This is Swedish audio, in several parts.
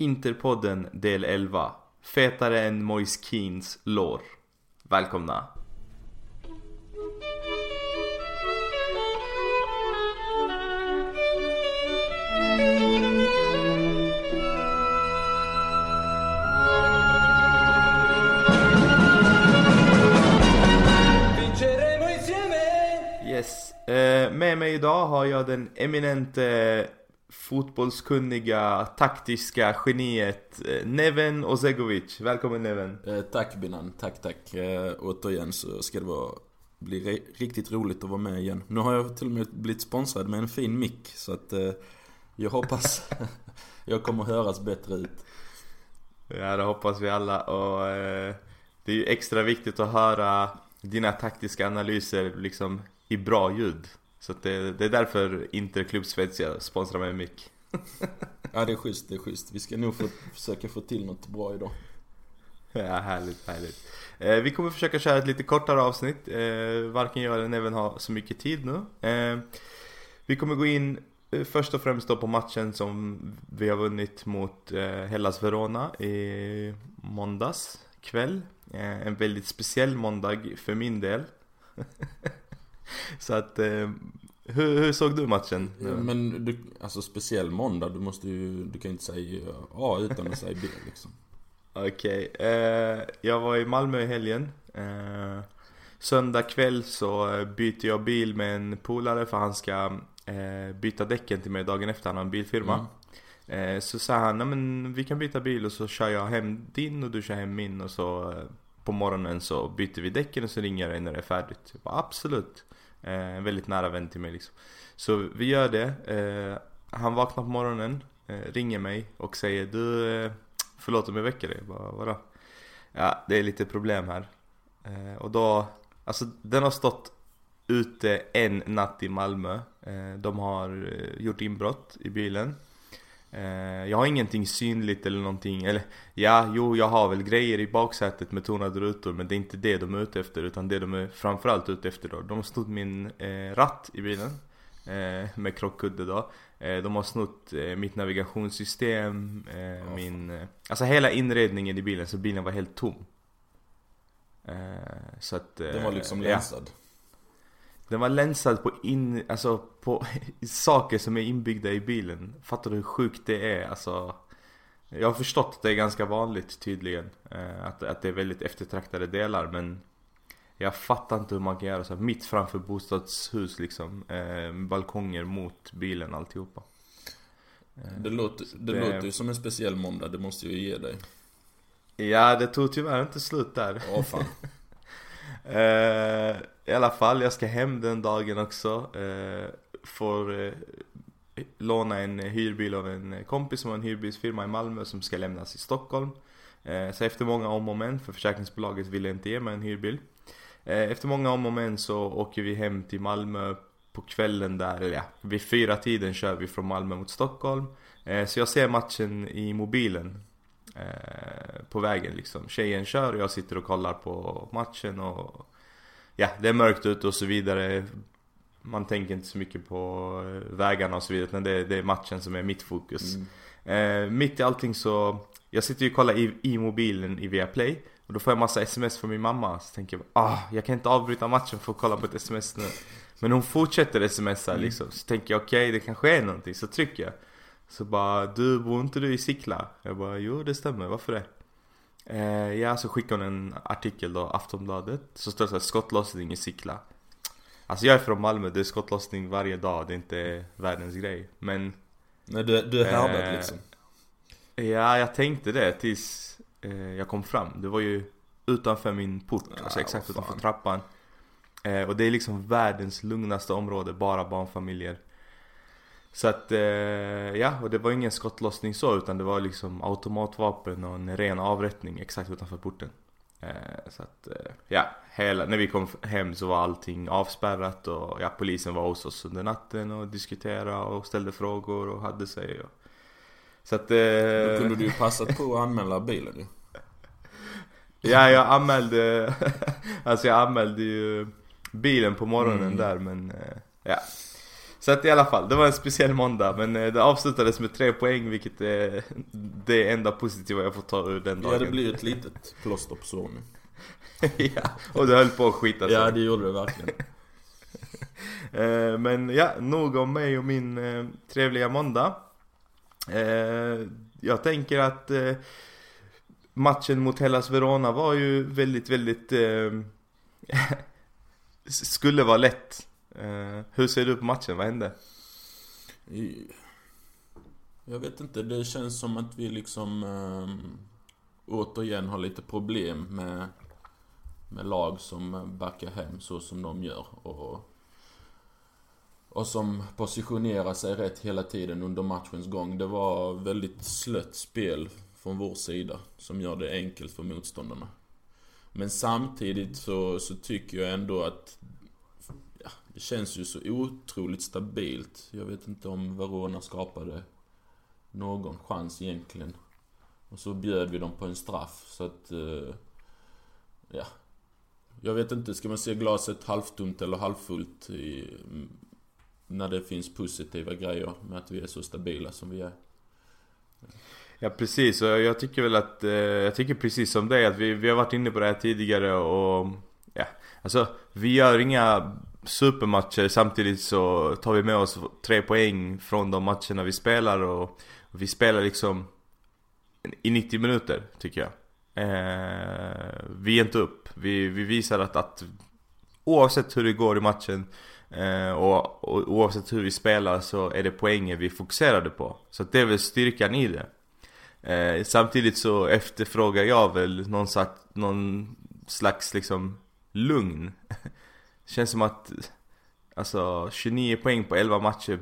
Interpodden del 11 Fetare än Moise Keens lår. Välkomna! Yes, eh, med mig idag har jag den eminente fotbollskunniga, taktiska geniet eh, Neven Ozegovic Välkommen Neven! Eh, tack Binan, tack tack. Eh, återigen så ska det vara, bli riktigt roligt att vara med igen. Nu har jag till och med blivit sponsrad med en fin mick så att eh, jag hoppas jag kommer höras bättre ut. Ja det hoppas vi alla och eh, det är ju extra viktigt att höra dina taktiska analyser liksom i bra ljud Så det, det är därför Interklubb Svezia sponsrar med mick. Ja det är schysst, det är schysst. Vi ska nog få, försöka få till något bra idag. Ja härligt, härligt. Eh, Vi kommer försöka köra ett lite kortare avsnitt. Eh, Varken jag eller Neven har så mycket tid nu. Eh, Vi kommer gå in eh, först och främst då på matchen som vi har vunnit mot eh, Hellas Verona i måndags kväll. Eh, En väldigt speciell måndag för min del Så att eh, hur, hur såg du matchen? Men du, alltså speciell måndag, du måste ju, du kan ju inte säga A utan att säga B liksom. Okej, eh, jag var i Malmö i helgen. Eh, Söndag kväll så eh, byter jag bil med en polare för han ska eh, byta däcken till mig dagen efter, han har en bilfirma. Eh, Så sa han, "Nej, men vi kan byta bil. Och så kör jag hem din och du kör hem min. Och så eh, På morgonen så byter vi däcken och så ringer jag dig när det är färdigt. Jag bara, Absolut Eh, en väldigt nära vän till mig liksom. Så vi gör det. Eh, Han vaknar på morgonen, eh, ringer mig och säger du eh, Förlåt om jag väcker dig, jag bara, vadå? Ja, det är lite problem här. Eh, Och då, alltså den har stått ute en natt i Malmö. Eh, De har eh, gjort inbrott i bilen. Jag har ingenting synligt eller någonting, eller ja, jo jag har väl grejer i baksätet med tonade rutor Men det är inte det de är ute efter utan det de är framförallt ute efter då De har snott min eh, ratt i bilen eh, Med krockkudde då Eh, De har snott eh, mitt navigationssystem, eh, min... eh, Alltså hela inredningen i bilen, så bilen var helt tom. Eh, Så att... eh, Den var liksom ja. Den var länsad på in... Alltså på saker som är inbyggda i bilen. Fattar du hur sjukt det är? Alltså... Jag har förstått att det är ganska vanligt tydligen. eh, Att, att det är väldigt eftertraktade delar men... Jag fattar inte hur man kan göra så här mitt framför bostadshus liksom. eh, balkonger mot bilen alltihopa. Eh, Det låter, det Det- låter ju som en speciell måndag, det måste jag ju ge dig. Ja, det tog tyvärr inte slut där. Åh fan. Eh, I alla fall, jag ska hem den dagen också. Eh, får eh, låna en hyrbil av en kompis som har en hyrbilsfirma i Malmö som ska lämnas i Stockholm. Eh, så efter många om och men, för försäkringsbolaget ville inte ge mig en hyrbil. Eh, efter många om och men så åker vi hem till Malmö på kvällen där, eller ja, vid fyra tiden kör vi från Malmö mot Stockholm. Eh, så jag ser matchen i mobilen eh, på vägen liksom. Tjejen kör och jag sitter och kollar på matchen och ja, det är mörkt ute och så vidare. Man tänker inte så mycket på eh, vägarna och så vidare utan det, det är matchen som är mitt fokus. Mm. Eh, mitt i allting så, jag sitter ju och kollar i, i mobilen i Viaplay och då får jag massa sms från min mamma så tänker jag ah, jag kan inte avbryta matchen för att kolla på ett sms nu Men hon fortsätter smsa Mm. liksom, så tänker jag okej det kanske är någonting, så trycker jag Så bara, du bor inte du i Sickla? Jag bara, jo det stämmer, varför det? Eh, ja, så skickar hon en artikel då, Aftonbladet Så står det såhär, skottlossning i Sickla Alltså jag är från Malmö, det är skottlossning varje dag, det är inte världens grej Men Nej du, du är härdad Eh, liksom. Ja, jag tänkte det tills eh, jag kom fram. Det var ju utanför min port, Ja, alltså exakt utanför trappan. Eh, och det är liksom världens lugnaste område, bara barnfamiljer. Så att, eh, ja, och det var ingen skottlossning så, utan det var liksom automatvapen och en ren avrättning exakt utanför porten. Eh, så att, eh, ja, hela, när vi kom hem så var allting avspärrat och ja, polisen var hos oss under natten och diskuterade och ställde frågor och hade sig. Och, så att... Då kunde du ju passat på att anmäla bilen ju. Ja, jag anmälde, alltså jag anmälde ju bilen på morgonen Mm. där men, ja. Så att i alla fall, det var en speciell måndag men eh, det avslutades med tre poäng vilket är det enda positiva jag får ta ur den dagen. Ja det blir ett litet plåster på såren. ja, och det höll på att skita sig. Ja det gjorde det verkligen. Eh, men ja, nog om mig och min eh, trevliga måndag. Eh, jag tänker att matchen mot Hellas Verona var ju väldigt, väldigt skulle vara lätt. Eh, hur ser du på matchen? Vad hände? Jag vet inte, det känns som att vi liksom ähm, återigen har lite problem med, med lag som backar hem så som de gör. Och och som positionerar sig rätt hela tiden under matchens gång. Det var väldigt slött spel från vår sida som gör det enkelt för motståndarna. Men samtidigt så, så tycker jag ändå att ja, det känns ju så otroligt stabilt. Jag vet inte om Verona skapade någon chans egentligen. Och så bjöd vi dem på en straff så att... Eh, ja. Jag vet inte, ska man se glaset halvtomt eller halvfullt i, mm, när det finns positiva grejer med att vi är så stabila som vi är. Ja precis, och jag tycker väl att, eh, jag tycker precis som dig att vi, vi har varit inne på det här tidigare och ja, alltså vi gör inga supermatcher samtidigt så tar vi med oss tre poäng från de matcherna vi spelar och, och vi spelar liksom i 90 minuter tycker jag. Eh, vi ger inte upp, vi, vi visar att, att oavsett hur det går i matchen Eh, och, och, oavsett hur vi spelar så är det poängen vi fokuserade på. Så det är väl styrkan i det. Eh, samtidigt så efterfrågar jag väl någon, slags, någon slags liksom lugn. Känns som att alltså 29 poäng på 11 matcher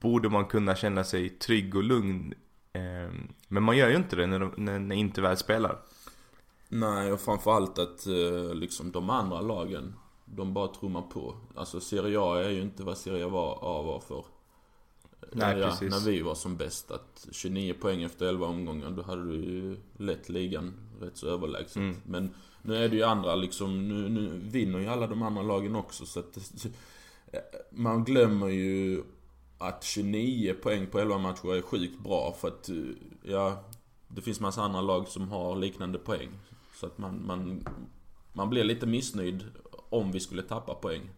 borde man kunna känna sig trygg och lugn. Eh, men man gör ju inte det när, när, när inte väl spelar. Nej, och framförallt att eh, liksom de andra lagen de bara trummar på. Alltså Serie A är ju inte vad Serie A var för Nej, ja, precis. När vi var som bäst. Att 29 poäng efter 11 omgångar, då hade du ju lett ligan rätt så överlägset. Mm. Men nu är det ju andra liksom, nu, nu vinner ju alla de andra lagen också så att man glömmer ju att 29 poäng på 11 matcher är sjukt bra för att, ja, det finns massa andra lag som har liknande poäng. Så att man, man, man blir lite missnöjd om vi skulle tappa poäng.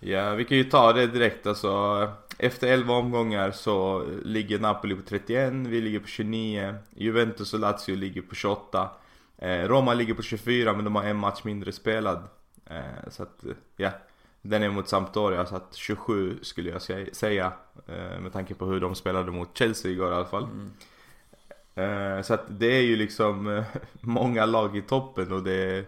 Ja, vi kan ju ta det direkt alltså. Efter 11 omgångar så ligger Napoli på 31, vi ligger på 29. Juventus och Lazio ligger på 28. Eh, Roma ligger på 24 men de har en match mindre spelad. Eh, så att, ja. Den är mot Sampdoria så att 27 skulle jag säga. Eh, med tanke på hur de spelade mot Chelsea igår i alla fall. Mm. Så att det är ju liksom många lag i toppen och det är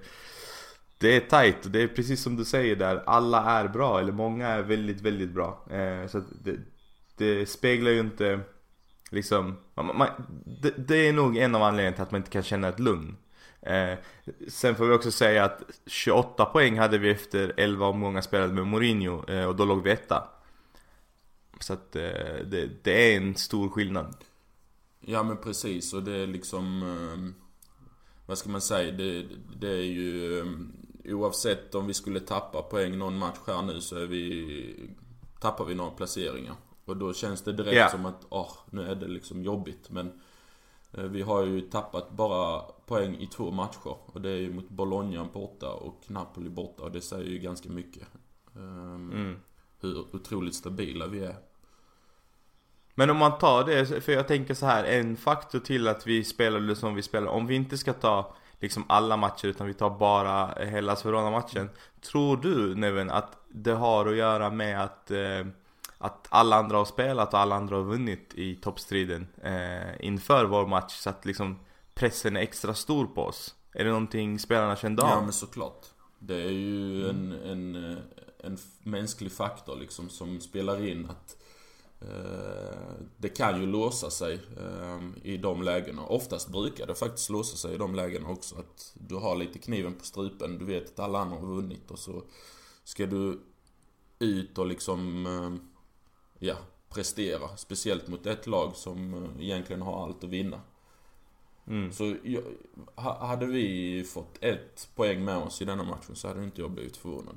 det är tight och det är precis som du säger där, alla är bra eller många är väldigt, väldigt bra. Eh, så det, det, speglar ju inte liksom, man, man, det, det, är nog en av anledningarna till att man inte kan känna ett lugn. Eh, sen får vi också säga att 28 poäng hade vi efter 11 omgångar spelade med Mourinho eh, och då låg vi etta. Så att eh, det, det, är en stor skillnad. Ja men precis och det är liksom, eh, vad ska man säga, det, det är ju ehm, oavsett om vi skulle tappa poäng någon match här nu så är vi, tappar vi några placeringar. Och då känns det direkt yeah. som att, oh, nu är det liksom jobbigt. Men eh, vi har ju tappat bara poäng i två matcher. Och det är ju mot Bologna borta och Napoli borta. Och det säger ju ganska mycket. Um, mm. Hur otroligt stabila vi är. Men om man tar det, för jag tänker så här, en faktor till att vi spelade som vi spelar, om vi inte ska ta liksom alla matcher utan vi tar bara Hellas Verona-matchen. Tror du Neven att det har att göra med att, eh, att alla andra har spelat och alla andra har vunnit i toppstriden eh, inför vår match så att liksom pressen är extra stor på oss? Är det någonting spelarna kände av? Ja men såklart. Det är ju en, en, eh, en mänsklig faktor liksom som spelar in att Eh, det kan ju låsa sig ehm, i de lägena. Oftast brukar det faktiskt låsa sig i de lägena också. Att du har lite kniven på strupen, du vet att alla andra har vunnit och så ska du ut och liksom, ehm, ja, prestera. Speciellt mot ett lag som eh, egentligen har allt att vinna. Mm. Så hade vi fått ett poäng med oss i denna matchen så hade inte jag blivit förvånad.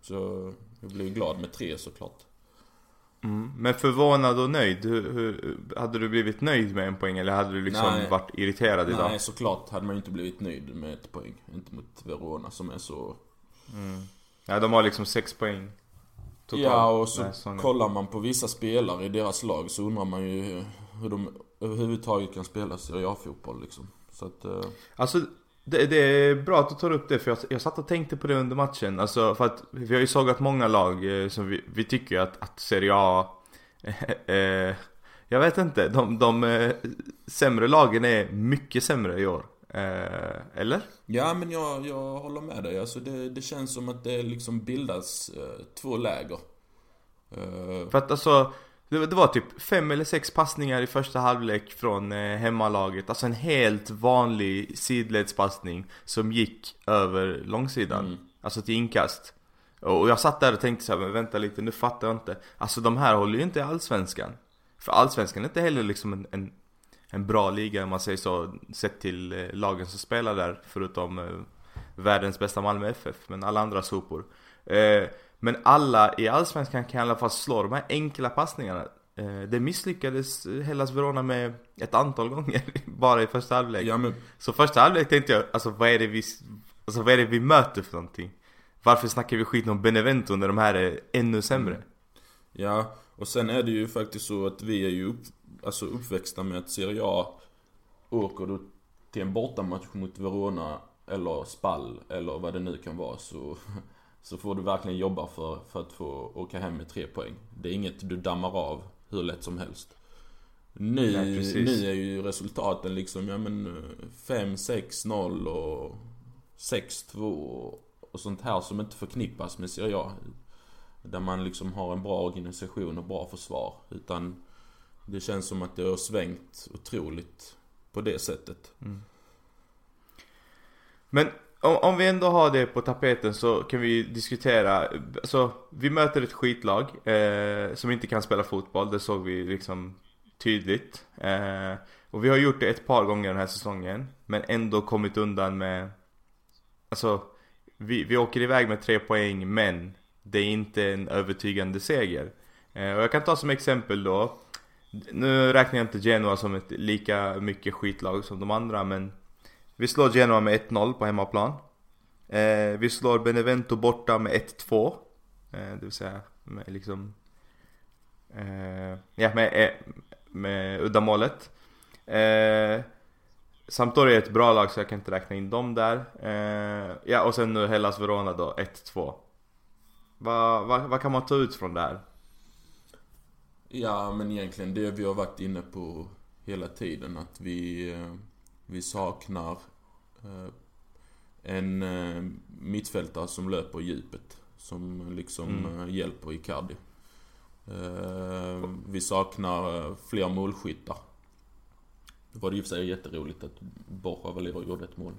Så jag blir glad med tre såklart. Mm. Men förvånad och nöjd, hur, hur, hade du blivit nöjd med en poäng eller hade du liksom Nej. varit irriterad idag? Nej, såklart hade man ju inte blivit nöjd med ett poäng. Inte mot Verona som är så... Ja, de har liksom sex poäng totalt ja, och så säsongen. kollar man på vissa spelare i deras lag så undrar man ju hur- hur de överhuvudtaget kan spela Serie A-fotboll liksom. Så att... eh, Alltså det, det är bra att du tar upp det för jag, jag satt och tänkte på det under matchen Alltså för att vi har ju sågat många lag eh, som vi, vi tycker att, att Serie A eh, Jag vet inte, de, de eh, sämre lagen är mycket sämre i år eh, Eller? Ja men jag, jag håller med dig. Alltså det, det känns som att det liksom bildas eh, två läger. Eh, För att alltså det, det var typ fem eller sex passningar i första halvlek från eh, hemmalaget. Alltså en helt vanlig sidledspassning som gick över långsidan. Mm. Alltså till inkast. Och jag satt där och tänkte så här, men vänta lite, nu fattar jag inte. Alltså de här håller ju inte i Allsvenskan. För Allsvenskan är inte heller liksom en, en, en bra liga om man säger så Sett till eh, lagen som spelar där Förutom eh, världens bästa Malmö FF Men alla andra sopor. Eh, Men alla i Allsvenskan kan i alla fall slå de här enkla passningarna eh, Det misslyckades Hellas Verona med ett antal gånger Bara i första halvlek ja men så första halvlek tänkte jag, alltså vad är det vi, alltså vad är det vi möter för någonting? Varför snackar vi skit om Benevento när de här är ännu sämre? Ja, och sen är det ju faktiskt så att vi är ju upp, alltså uppväxta med att Serie A åker du till en bortamatch mot Verona eller Spall eller vad det nu kan vara så, så får du verkligen jobba för, för att få åka hem med tre poäng. Det är inget du dammar av hur lätt som helst. Nu, Nej, nu är ju resultaten liksom, ja men eh, 5-6-0 och 6-2 och sånt här som inte förknippas med Serie A. Där man liksom har en bra organisation och bra försvar. Utan det känns som att det har svängt otroligt på det sättet. Men om, om vi ändå har det på tapeten så kan vi diskutera, alltså vi möter ett skitlag eh, som inte kan spela fotboll, det såg vi liksom tydligt. Eh, och vi har gjort det ett par gånger den här säsongen, men ändå kommit undan med, alltså vi, vi åker iväg med tre poäng men det är inte en övertygande seger. Eh, och jag kan ta som exempel då, nu räknar jag inte Genoa som ett lika mycket skitlag som de andra men vi slår Genoa med 1-0 på hemmaplan. Eh, vi slår Benevento borta med 1-2. Eh, det vill säga med liksom... Eh, ja, med, eh, med uddamålet. Eh, Sampdoria är ett bra lag så jag kan inte räkna in dem där. Eh, ja, och sen nu Hellas Verona då, 1-2. Vad va, va kan man ta ut från det här? Ja, men egentligen det vi har varit inne på hela tiden. Att vi, eh, vi saknar eh, en eh, mittfältare som löper djupet. Som liksom Mm. eh, hjälper Icardi. Vi saknar fler målskyttar. Det var det i och för sig jätteroligt att Borja Valero gjorde ett mål.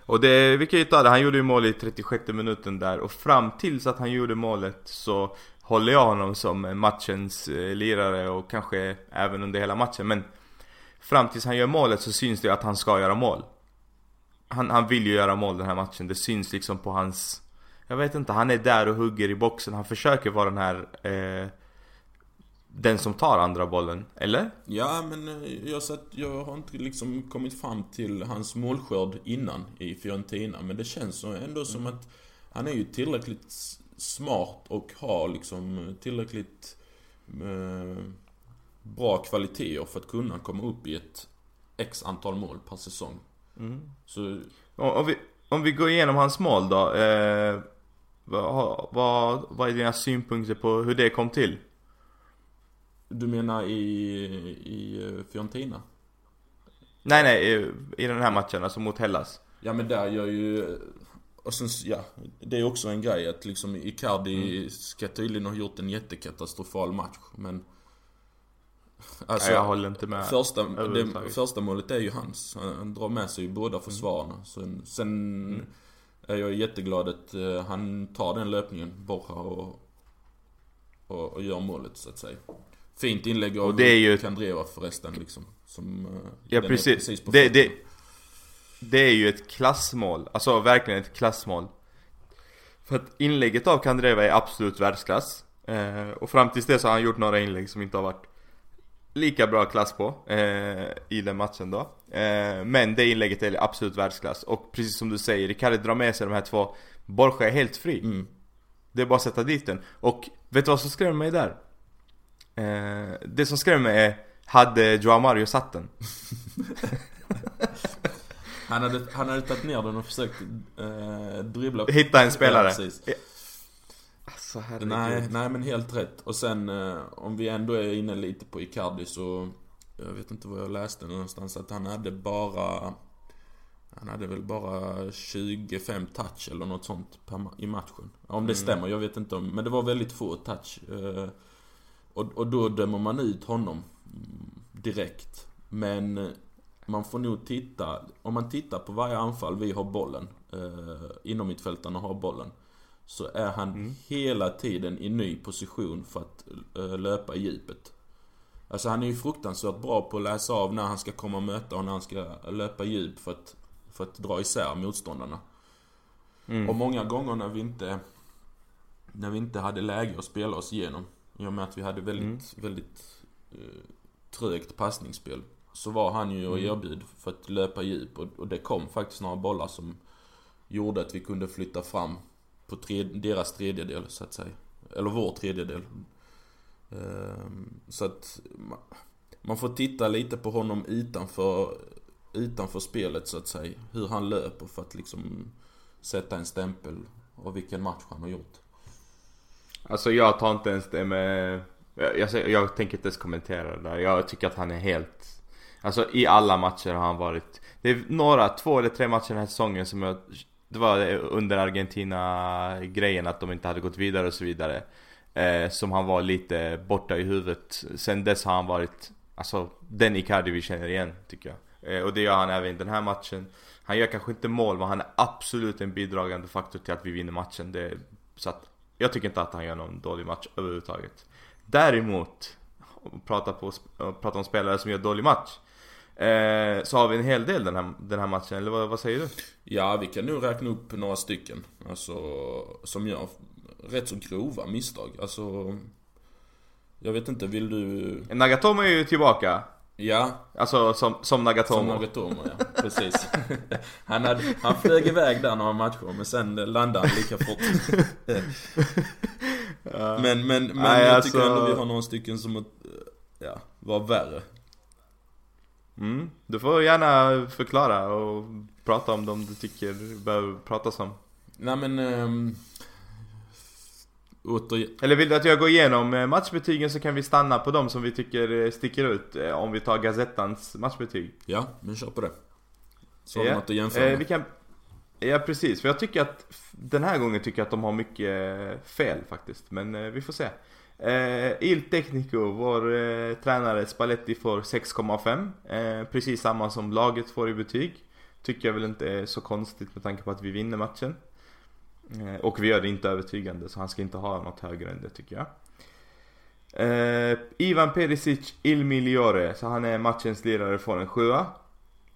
Och det, vi kan ju ta det, han gjorde ju mål i 36 minuten där och fram tills att han gjorde målet så håller jag honom som matchens lirare och kanske även under hela matchen men Fram tills han gör målet så syns det att han ska göra mål han, han vill ju göra mål den här matchen, det syns liksom på hans Jag vet inte, han är där och hugger i boxen, han försöker vara den här eh, Den som tar andra bollen, eller? Ja, men eh, jag, sett, jag har inte liksom kommit fram till hans målskörd innan i Fiorentina. Men det känns ändå som att han är ju tillräckligt smart och har liksom tillräckligt eh, bra kvaliteter för att kunna komma upp i ett X antal mål per säsong. Så Om, vi, om vi går igenom hans mål då eh, vad, vad, vad är dina synpunkter på hur det kom till? du menar i, i eh, Fiorentina? Nej nej, i, i den här matchen, alltså mot Hellas Ja men där gör ju... Och sen, ja, det är också en grej att liksom Icardi ska tydligen ha gjort en jättekatastrofal match, men... Alltså, jag håller inte med första, det, första målet är ju hans. Han, drar med sig båda försvararna. Sen, sen är jag jätteglad att eh, han tar den löpningen, Borja, och, och, och gör målet så att säga. Fint inlägg av Och det är ju- Kandreva förresten liksom. Som, eh, Ja precis, på det, det, det är ju ett klassmål, alltså verkligen ett klassmål För att inlägget av Kandreva är absolut världsklass Eh, och fram tills det så har han gjort några inlägg som inte har varit lika bra klass på eh, i den matchen då. Eh, men det inlägget är absolut världsklass. Och precis som du säger, Icardi drar med sig de här två. Borja är helt fri. Mm. Det är bara att sätta dit den. Och vet du vad som skrämmer mig där? Eh, det som skrämmer mig är, hade Joao Mario satt den? Han hade, han hade tagit ner den och försökt eh, dribbla Hitta en spelare. Ja. Alltså herregud. Nej, nej men helt rätt. Och sen eh, om vi ändå är inne lite på Icardi så Jag vet inte vad jag läste någonstans att han hade bara Han hade väl bara 25 touch eller något sånt i matchen. Om det Mm. stämmer, jag vet inte om, men det var väldigt få touch. Eh, och, och då dömer man ut honom direkt. Men eh, man får nog titta, om man tittar på varje anfall vi har bollen, eh, inom mittfältarna har bollen. Så är han Mm. hela tiden i ny position för att eh, löpa i djupet. Alltså han är ju fruktansvärt bra på att läsa av när han ska komma och möta och när han ska löpa djup för att, för att dra isär motståndarna. Mm. Och många gånger när vi inte När vi inte hade läge att spela oss igenom I och med att vi hade väldigt, väldigt eh, Trögt passningsspel Så var han ju och erbjud för att löpa djup och, och det kom faktiskt några bollar som Gjorde att vi kunde flytta fram på tre, deras tredjedel så att säga Eller vår tredjedel ehm, Så att man, man får titta lite på honom utanför Utanför spelet så att säga Hur han löper för att liksom Sätta en stämpel av vilken match han har gjort. Alltså jag tar inte ens det med... Jag, jag, jag tänker inte ens kommentera det där. Jag tycker att han är helt... Alltså i alla matcher har han varit... Det är några, två eller tre matcher den här säsongen som jag... Det var under Argentina-grejen att de inte hade gått vidare och så vidare. Eh, som han var lite borta i huvudet. Sen dess har han varit... Alltså den Icardi vi känner igen tycker jag. Eh, och det gör han även i den här matchen. Han gör kanske inte mål men han är absolut en bidragande faktor till att vi vinner matchen. Det, så att jag tycker inte att han gör någon dålig match överhuvudtaget. Däremot, prata, på, prata om spelare som gör dålig match. Eh, så har vi en hel del den här, den här matchen, eller vad, vad säger du? Ja, vi kan nog räkna upp några stycken. Alltså, som gör rätt så grova misstag. Alltså, jag vet inte, vill du... Nagatomo är ju tillbaka. Ja, Alltså som, som Nagatomo. som Nagatomo ja, precis. Han, hade, han flög iväg där några matcher, men sen landade han lika fort. men men, men Nej, jag alltså- tycker ändå vi har några stycken som, ja, var värre. Mm, du får gärna förklara och prata om dem du tycker behöver pratas om. Nej men... Ähm, åter, Eller vill du att jag går igenom eh, matchbetygen så kan vi stanna på dem som vi tycker eh, sticker ut. eh, Om vi tar Gazettans matchbetyg. ja, men kör på det. Så har vi Ja, något att jämföra eh, vi kan... Ja precis, för jag tycker att den här gången tycker jag att de har mycket fel faktiskt. Men eh, vi får se. Eh, Il Tecnico, vår eh, tränare Spalletti får 6,5. Eh, precis samma som laget får i betyg. Tycker jag väl inte är så konstigt med tanke på att vi vinner matchen. Eh, och vi gör det inte övertygande så han ska inte ha något högre än det tycker jag. Eh, Ivan Perisic Il Migliore, så han är matchens lirare, får en sjua.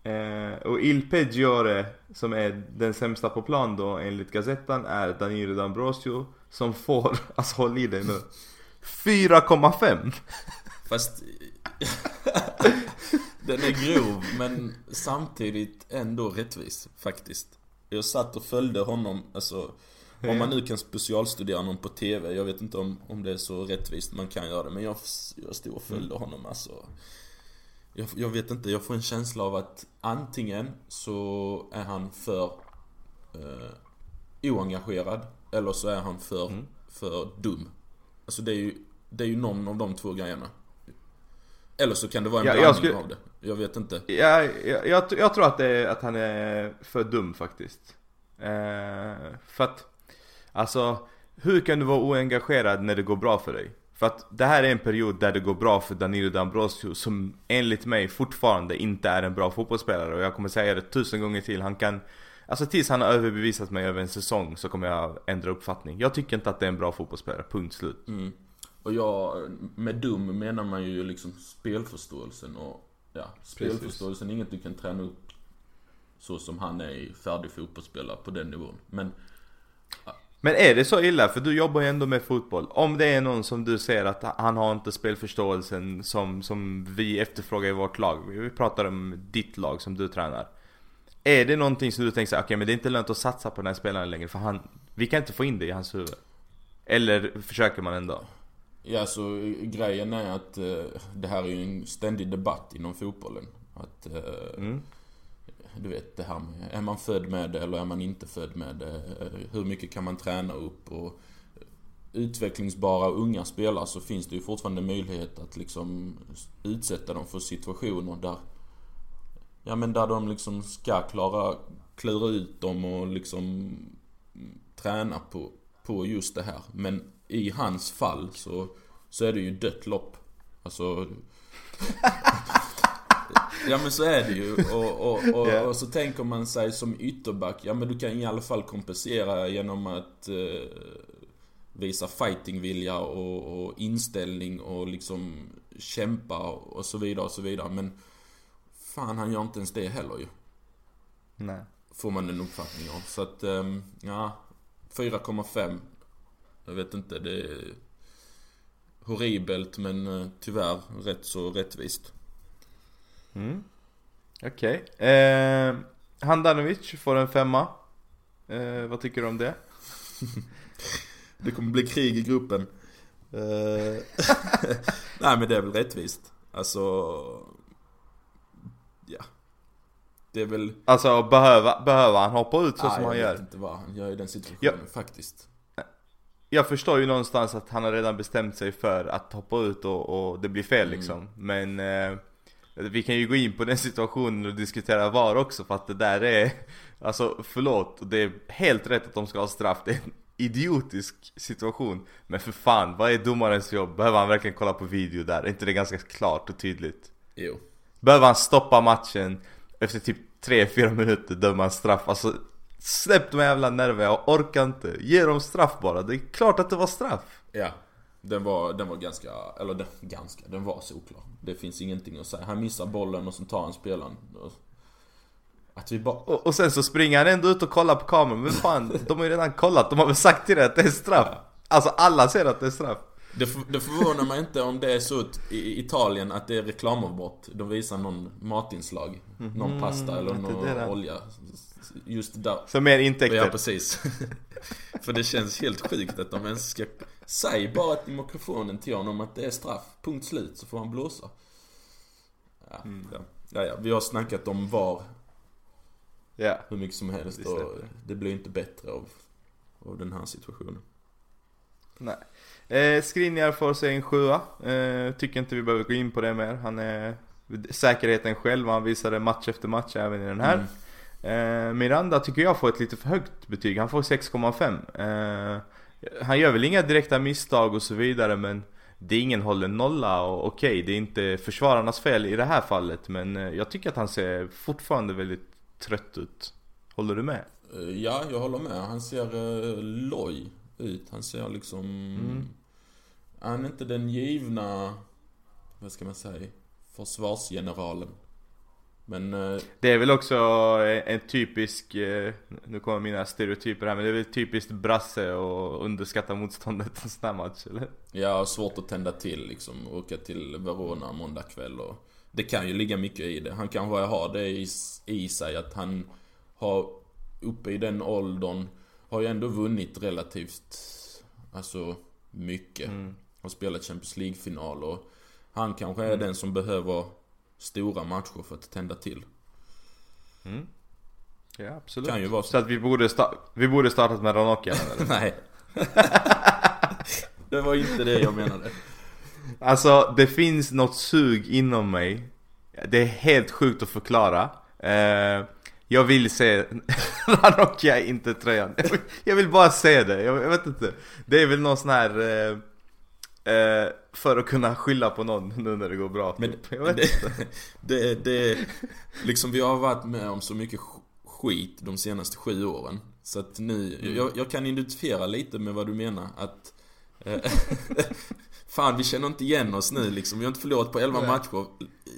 Eh, och Il Peggiore, som är den sämsta på plan då enligt Gazettan, är Danilo D'Ambrosio som får, alltså håll i dig nu, 4,5! Fast... den är grov, men samtidigt ändå rättvis, faktiskt. Jag satt och följde honom, alltså... Om man nu kan specialstudera någon på TV, jag vet inte om, om det är så rättvist man kan göra det, men jag, jag stod och följde honom alltså. Jag, jag vet inte, jag får en känsla av att antingen så är han för eh, oengagerad, eller så är han för, för dum. Alltså det är ju, det är ju någon av de två grejerna. Eller så kan det vara en Ja, blandning skulle- av det. Jag vet inte. Ja, jag, jag, jag tror att, är, att han är för dum faktiskt. Eh, för att, alltså, hur kan du vara oengagerad när det går bra för dig? För att det här är en period där det går bra för Danilo D'Ambrosio som enligt mig fortfarande inte är en bra fotbollsspelare och jag kommer säga det tusen gånger till. Han kan, alltså tills han har överbevisat mig över en säsong så kommer jag ändra uppfattning. Jag tycker inte att det är en bra fotbollsspelare, punkt slut. Mm. Och jag, med dum menar man ju liksom spelförståelsen och ja, spelförståelsen är inget du kan träna upp så som han är färdig fotbollsspelare på den nivån. Men Men är det så illa? För du jobbar ju ändå med fotboll. Om det är någon som du ser att han har inte spelförståelsen som, som vi efterfrågar i vårt lag. Vi pratar om ditt lag som du tränar. Är det någonting som du tänker såhär, okej okay, men det är inte lönt att satsa på den här spelaren längre för han, vi kan inte få in det i hans huvud. Eller försöker man ändå? Ja, så grejen är att eh, det här är ju en ständig debatt inom fotbollen. Att, eh, mm. Du vet det här med, är man född med det eller är man inte född med det? Hur mycket kan man träna upp? Och utvecklingsbara unga spelare så finns det ju fortfarande möjlighet att liksom utsätta dem för situationer där Ja men där de liksom ska klara, klura ut dem och liksom träna på, på just det här. Men i hans fall så, så är det ju dött lopp. Alltså... ja men så är det ju. Och, och, och, yeah. och, så tänker man sig som ytterback, ja men du kan i alla fall kompensera genom att eh, visa fightingvilja och, och inställning och liksom kämpa och så vidare och så vidare. Men fan han gör inte ens det heller ju. Nej. Får man en uppfattning av. Så att, um, ja. 4,5. Jag vet inte, det är horribelt men uh, tyvärr rätt så rättvist. Mm. Okej. Okay. Eh, Handanovic får en femma. Eh, vad tycker du om det? det kommer bli krig i gruppen. Eh, nej men det är väl rättvist. Alltså. Det är väl... Alltså behöver, behöver han hoppa ut så ah, som han gör? Jag vet inte vad han gör i den situationen ja. faktiskt. Jag förstår ju någonstans att han har redan bestämt sig för att hoppa ut och, och det blir fel mm. liksom. Men eh, vi kan ju gå in på den situationen och diskutera VAR också för att det där är Alltså förlåt, det är helt rätt att de ska ha straff. Det är en idiotisk situation. Men för fan, vad är domarens jobb? Behöver han verkligen kolla på video där? Är inte det ganska klart och tydligt? Jo. Behöver han stoppa matchen efter typ 3-4 minuter döma en straff. Alltså släpp de jävla nerver, jag orkar inte. Ge dem straff bara, det är klart att det var straff. Ja Den var, den var ganska, eller den, ganska, den var solklar. Det finns ingenting att säga, han missar bollen och så tar han spelaren. Att vi bara... och, och sen så springer han ändå ut och kollar på kameran, men fan, de har ju redan kollat, de har väl sagt till dig att det är straff? Alltså alla ser att det är straff det, det förvånar mig inte om det är så i Italien att det är reklamavbrott. De visar någon matinslag. Mm, någon pasta eller någon olja. Just där. Så mer intäkter. Ja, precis. För det känns helt sjukt att de ens ska... Säg bara till mikrofonen till honom att det är straff. Punkt slut, så får han blåsa. Ja, mm. ja. ja, ja. Vi har snackat om VAR. Ja. Hur mycket som helst och det blir inte bättre av, av den här situationen. Nej. Eh, Skriniar får sig en sjua. Eh, tycker inte vi behöver gå in på det mer. Han är säkerheten själv. Han visade match efter match även i den här. Mm. Eh, Miranda tycker jag får ett lite för högt betyg. Han får 6,5. Eh, han gör väl inga direkta misstag och så vidare men det är ingen hållen nolla och okej, okay, det är inte försvararnas fel i det här fallet men eh, jag tycker att han ser fortfarande väldigt trött ut. Håller du med? Eh, ja, jag håller med. Han ser uh, loj ut. Han ser liksom... Mm. Han är inte den givna, vad ska man säga, försvarsgeneralen. Men... Eh, det är väl också en typisk, eh, nu kommer mina stereotyper här, men det är väl typiskt brasse och underskatta motståndet en sån här match, eller? Ja, svårt att tända till liksom. Åka till Verona måndag kväll och... Det kan ju ligga mycket i det. Han kanske har det i, i sig att han har, uppe i den åldern, har ju ändå vunnit relativt, alltså mycket. Mm. Har spelat Champions League-final och han kanske är mm. den som behöver stora matcher för att tända till. Mm. Ja, absolut. Kan ju vara så. så att vi borde, sta- vi borde startat med Ranocchia eller? Nej. det var inte det jag menade. Alltså, det finns något sug inom mig. Det är helt sjukt att förklara. Eh, jag vill se Ranocchia inte tröjan. Jag vill bara se det, jag, vet inte. Det är väl någon sån här... Eh, eh, för att kunna skylla på någon nu när det går bra. Men typ. jag vet det, inte. Det, det, liksom vi har varit med om så mycket skit de senaste sju åren. Så att nu, mm. jag, jag kan identifiera lite med vad du menar. Att eh, Fan vi känner inte igen oss nu liksom. Vi har inte förlorat på 11 Nej. matcher.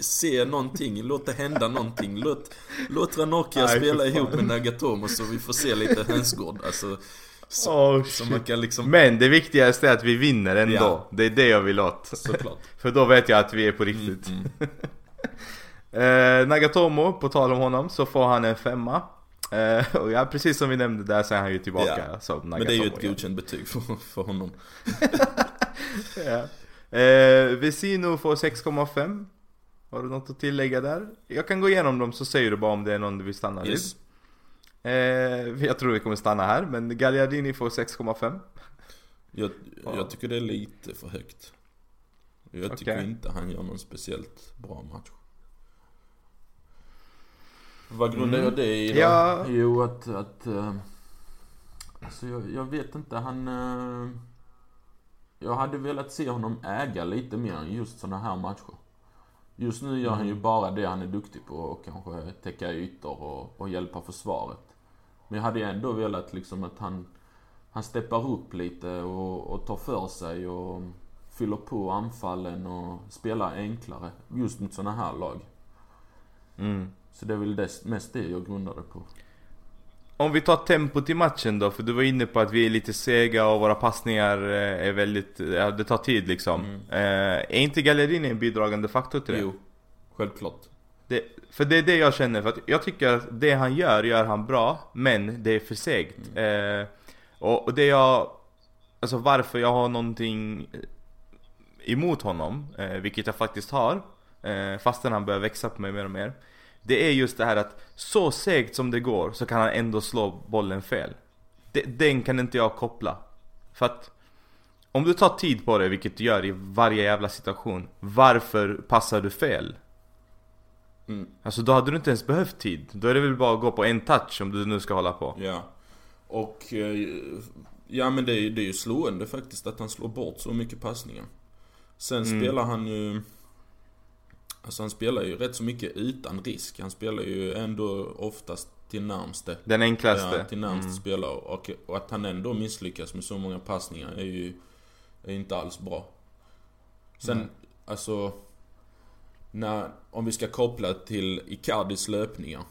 Se någonting, låt det hända någonting. Låt, låt Ranocchia spela ihop med Nagatomo så vi får se lite hönsgård. Alltså, Så, Oh, så man kan liksom, Men det viktigaste är att vi vinner ändå. Ja. Det är det jag vill åt. såklart. För då vet jag att vi är på riktigt. Mm. Eh, Nagatomo, på tal om honom, så får han en femma. Eh, och ja, precis som vi nämnde där så är han ju tillbaka Ja. som Nagatomo Men det är ju ett godkänt betyg för, för honom. Ja. Eh, Vesino får 6,5. Har du något att tillägga där? Jag kan gå igenom dem så säger du bara om det är någon du vill stanna vid. Eh, jag tror vi kommer stanna här, men Gagliardini får 6,5. Jag, Ja. jag tycker det är lite för högt. Jag tycker Okej. inte han gör någon speciellt bra match. Vad grundar Mm. jag det i då? Ja. Jo, att... att eh, alltså jag, jag vet inte, han... eh, jag hade velat se honom äga lite mer än just såna här matcher. Just nu gör han ju bara det han är duktig på och kanske täcka ytor och, och hjälpa försvaret. Men jag hade ju ändå velat liksom att han, han steppar upp lite och, och tar för sig och fyller på anfallen och spelar enklare just mot såna här lag. Mm. Så det är väl det, mest det jag grundar det på. Om vi tar tempot i matchen då, för du var inne på att vi är lite sega och våra passningar eh, är väldigt, ja det tar tid liksom. Mm. Eh, är inte Gallerini en bidragande faktor till det? Jo, självklart. Det? För det är det jag känner, för att jag tycker att det han gör, gör han bra, men det är för segt. Eh, och, och det jag, alltså varför jag har någonting emot honom, eh, vilket jag faktiskt har, eh, fastän han börjar växa på mig mer och mer. Det är just det här att så segt som det går så kan han ändå slå bollen fel. Det, den kan inte jag koppla. För att om du tar tid på det, vilket du gör i varje jävla situation, varför passar du fel? Mm. Alltså då hade du inte ens behövt tid. Då är det väl bara att gå på en touch om du nu ska hålla på. Ja. Och, eh, ja men det är, det är ju slående faktiskt att han slår bort så mycket passningar. Sen Mm. spelar han ju, alltså han spelar ju rätt så mycket utan risk. Han spelar ju ändå oftast till närmste. Den enklaste. Ja, till närmste Mm. spelare. Och, och att han ändå misslyckas med så många passningar är ju är inte alls bra. Sen, Nej. alltså... När, om vi ska koppla till Icardis löpningar.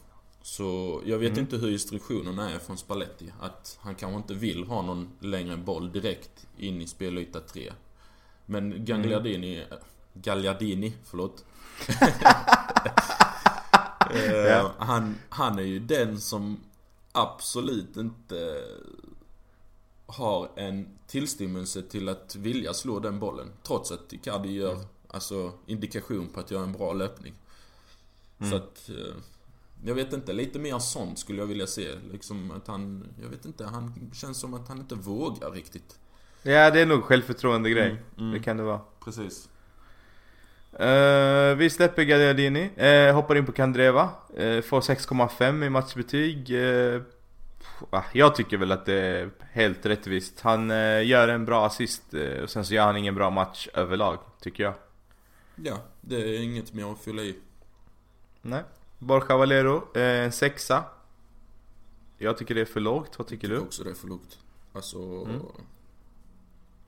Så jag vet Mm. inte hur instruktionerna är från Spalletti. Att han kanske inte vill ha någon längre boll direkt in i spelyta 3. Men Gagliardini, Mm. Gagliardini, förlåt. Eh, Ja. han, han är ju den som absolut inte har en tillstymmelse till att vilja slå den bollen. Trots att Icardi gör alltså, indikation på att göra en bra löpning. Så att... eh, Jag vet inte, lite mer sånt skulle jag vilja se. Liksom att han, jag vet inte, han känns som att han inte vågar riktigt. Ja det är nog självförtroende grej. Mm, mm. Det kan det vara. Precis. Eh, vi släpper Gagliardini, uh, hoppar in på Kandreva, uh, får 6,5 i matchbetyg. Uh, jag tycker väl att det är helt rättvist. Han eh, gör en bra assist eh, och sen så gör han ingen bra match överlag, tycker jag. Ja, det är inget mer att fylla i. Nej. Borja Valero, eh, en sexa. Jag tycker det är för lågt, vad tycker Jag du? tycker också det är för lågt. Alltså... Mm.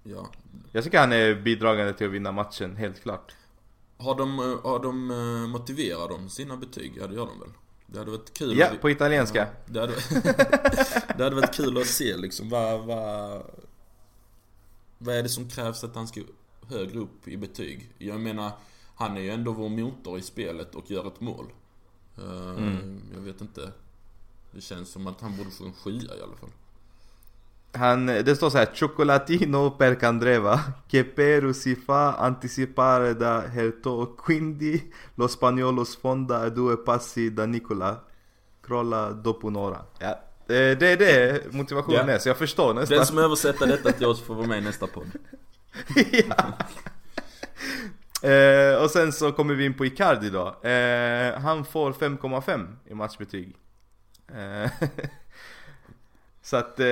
Ja. Jag tycker han är bidragande till att vinna matchen, helt klart. Har de, eh, har de eh, motiverat de sina betyg? Ja, det gör de väl? Det hade varit kul Ja, att- på italienska. Ja, det, hade, det hade varit kul att se liksom vad, vad... Vad är det som krävs att han ska högre upp i betyg? Jag menar, han är ju ändå vår motor i spelet och gör ett mål. Eh, Mm. Jag vet inte. Det känns som att han borde få en sjua i alla fall. Han, det står så här Chocolatino per Candreva Che per si fa anticipare da Herto Quindi lo spagnolo sfonda due passi da Nicola Crolla dopo un'ora Ja, det det är det motivationen Ja. är, så jag förstår nästan Den som översätter detta till oss får vara med i nästa podd. ja. eh, Och sen så kommer vi in på Icardi då eh, Han får 5,5 i matchbetyg eh, Så att eh,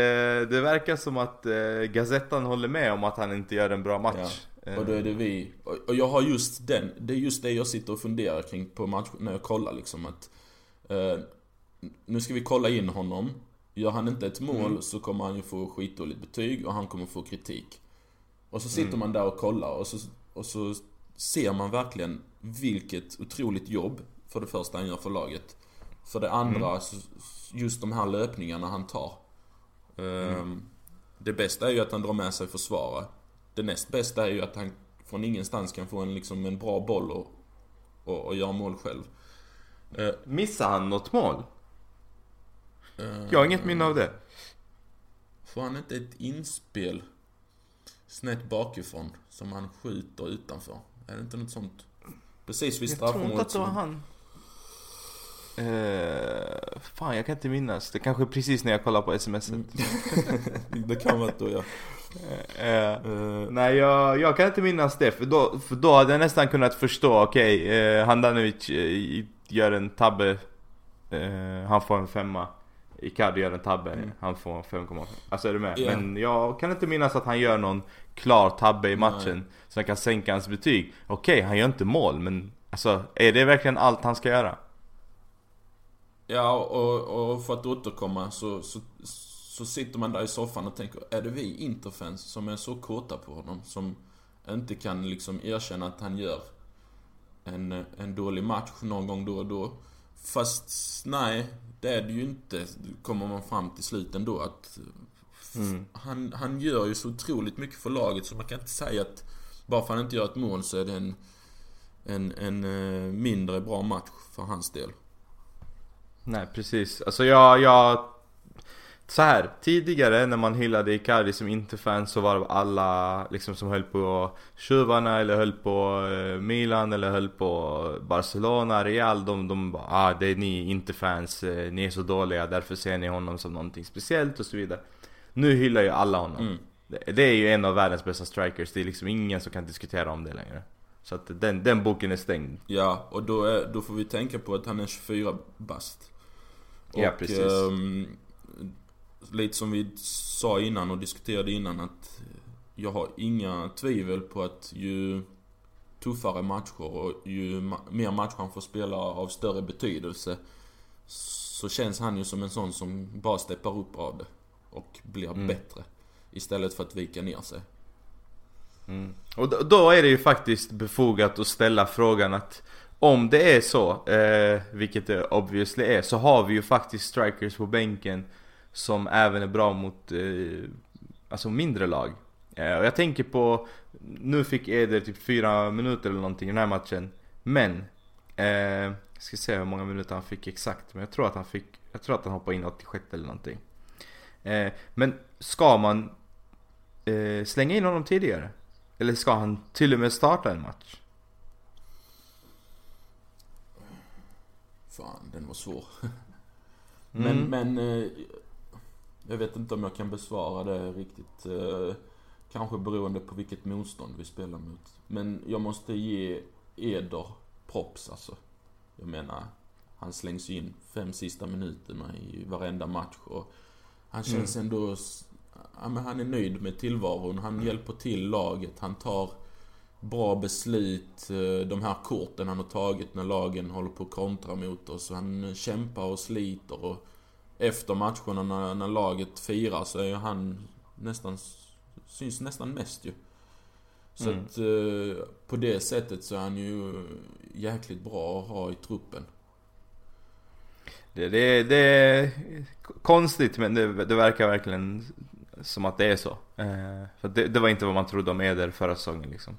det verkar som att eh, Gazettan håller med om att han inte gör en bra match Eh, Och då är det vi. Och jag har just den, det är just det jag sitter och funderar kring på match, när jag kollar liksom att Nu ska vi kolla in honom. Gör han inte ett mål Mm. så kommer han ju få skitdåligt betyg och han kommer få kritik. Och så sitter Mm. man där och kollar och så, och så ser man verkligen vilket otroligt jobb för det första han gör för laget. För det andra, Mm. just de här löpningarna han tar. Ehm, det bästa är ju att han drar med sig försvarare. Det näst bästa är ju att han från ingenstans kan få en, liksom, en bra boll och, och, och göra mål själv. Eh, Missar han något mål? eh, Jag har inget minne av det. Får han inte ett inspel snett bakifrån som han skjuter utanför? Är det inte något sånt? Precis vid Jag tror inte straffområdet att det var han. Eh, fan, jag kan inte minnas. Det kanske är precis när jag kollar på sms. Mm. det kan vara då ja. Eh, Eh, nej, jag, jag kan inte minnas det. För då, för då hade jag nästan kunnat förstå, okej, eh, Handanovic eh, gör en tabbe. Han får en femma. Icardi gör en tabbe, Mm. han får en 5,5. Alltså är du med? Ja. Men jag kan inte minnas att han gör någon klar tabbe i matchen. Som kan sänka hans betyg. Okej, han gör inte mål, men alltså är det verkligen allt han ska göra? Ja, och, och för att återkomma så, så, så sitter man där i soffan och tänker, är det vi Interfans som är så kåta på honom? Som inte kan liksom erkänna att han gör en, en dålig match någon gång då och då. Fast nej, det är det ju inte, kommer man fram till slut ändå att Mm. han, han gör ju så otroligt mycket för laget så man kan inte säga att bara för att han inte gör ett mål så är det en, en, en eh, mindre bra match för hans del. Nej precis, alltså jag, jag så här, tidigare när man hyllade Icardi som inte-fan så var det alla liksom som höll på tjuvarna eller höll på eh, Milan eller höll på Barcelona, Real De, de bara ah det är ni inte-fans, eh, ni är så dåliga därför ser ni honom som någonting speciellt och så vidare Nu hyllar ju alla honom Mm. det, det är ju en av världens bästa strikers, det är liksom ingen som kan diskutera om det längre Så att den, den boken är stängd Ja, och då, är, då får vi tänka på att han är 24 bast. Ja, Och, precis. ehm, lite som vi sa innan och diskuterade innan att jag har inga tvivel på att ju tuffare matcher och ju ma- mer matcher han får spela av större betydelse så känns han ju som en sån som bara steppar upp av det och blir Mm. bättre. Istället för att vika ner sig. Mm. Och då, då är det ju faktiskt befogat att ställa frågan att om det är så, eh, vilket det obviously är, så har vi ju faktiskt strikers på bänken som även är bra mot eh, alltså mindre lag. Eh, och jag tänker på, nu fick Eder typ fyra minuter eller någonting i den här matchen. Men, eh, jag ska se hur många minuter han fick exakt, men jag tror att han fick, jag tror att han hoppade in 86 eller någonting. Eh, men ska man eh, slänga in honom tidigare? Eller ska han till och med starta en match? Fan, den var svår. Mm. Men, men eh, jag vet inte om jag kan besvara det riktigt. Eh, Kanske beroende på vilket motstånd vi spelar mot. Men jag måste ge Eder props alltså. Jag menar, han slängs in fem sista minuterna i varenda match och han känns ändå... s- Ja, men han är nöjd med tillvaron. Han hjälper till laget. Han tar bra beslut. eh, De här korten han har tagit när lagen håller på att kontra mot oss. Han kämpar och sliter och efter matcherna när, när laget firar så är ju han nästan, syns nästan mest ju. Så Mm. att eh, på det sättet så är han ju jäkligt bra att ha i truppen. Det, det, det är konstigt men det, det verkar verkligen som att det är så. Eh, för det, var inte vad man trodde om Eder förra säsongen liksom.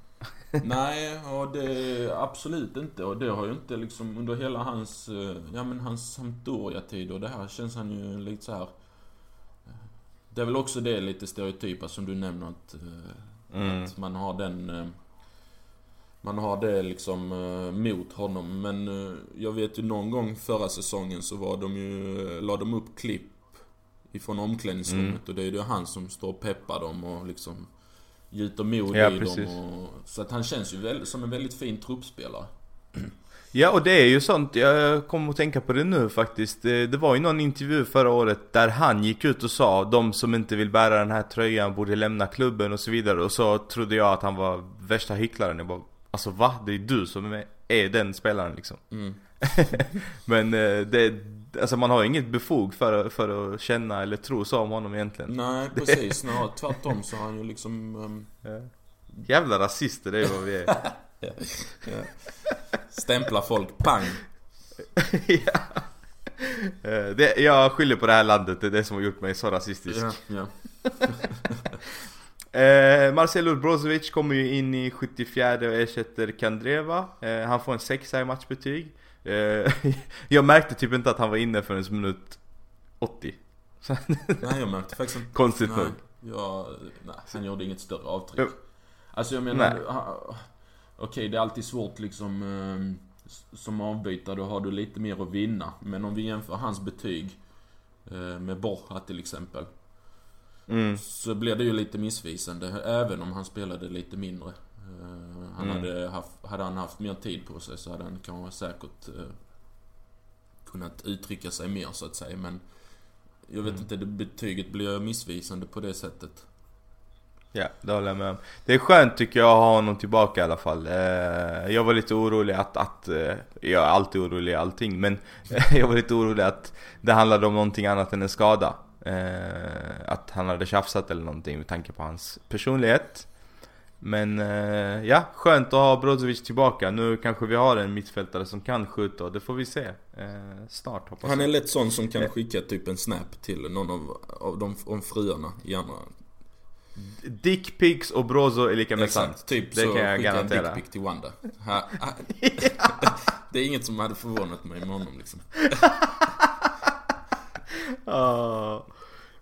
Nej, och det absolut inte. Och det har ju inte liksom under hela hans, eh, ja men hans Sampdoria-tid och det här känns han ju lite så här. eh, Det är väl också det lite stereotypa som du nämner att, eh, Mm. att man har den, man har det liksom mot honom. Men jag vet ju någon gång förra säsongen så var de ju, la de upp klipp ifrån omklädningsrummet Mm. och det är ju han som står och peppar dem och liksom gjuter mod Ja, i precis. dem. Och, så att han känns ju väl, som en väldigt fin truppspelare. Ja och det är ju sånt, jag kommer att tänka på det nu faktiskt. Det, var ju någon intervju förra året där han gick ut och sa de som inte vill bära den här tröjan borde lämna klubben och så vidare. Och så trodde jag att han var värsta hycklaren. Jag bara, alltså va? Det är du som är, är den spelaren liksom. Mm. Men eh, det, alltså man har ju inget befog för, för att känna eller tro så om honom egentligen. Nej, precis. Snarare tvärtom så har han ju liksom... ehm, Ja. Jävla rasister, det är vad vi är. ja, stämplar folk, pang! ja. Eh, det, jag skyller på det här landet, det är det som har gjort mig så rasistisk. Ja. Eh, Marcelo Brozovic kommer ju in i 74 och ersätter Kandreva. Eh, han får en sexa i matchbetyg. Eh, jag märkte typ inte att han var inne förrän minut 80. Nej jag märkte faktiskt inte. Konstigt nej, nog. jag, nej, han gjorde inget större avtryck. Alltså jag menar, okej det är alltid svårt liksom eh, s- som avbytare, då har du lite mer att vinna. Men om vi jämför hans betyg eh, med Borja till exempel. Mm. Så blir det ju lite missvisande, även om han spelade lite mindre. Han Mm. hade, haft, hade han haft mer tid på sig så hade han kanske säkert eh, kunnat uttrycka sig mer så att säga. Men jag vet Mm. inte, det betyget blir missvisande på det sättet. Ja, det håller jag med om. Det är skönt tycker jag att ha honom tillbaka i alla fall. Eh, jag var lite orolig att, att eh, jag är alltid orolig i allting, men jag var lite orolig att det handlade om någonting annat än en skada. Eh, att han hade tjafsat eller någonting med tanke på hans personlighet. Men eh, ja, skönt att ha Brozovic tillbaka. Nu kanske vi har en mittfältare som kan skjuta och det får vi se eh, snart hoppas Han är jag. lätt sån som kan Eh. skicka typ en snap till någon av, av de om fruarna i andra. Dickpics och Brozo är lika med sant. Typ Det så kan jag skicka en garantera. dickpic till Wanda. Ha, ha. det är inget som hade förvånat mig med honom liksom. Ah,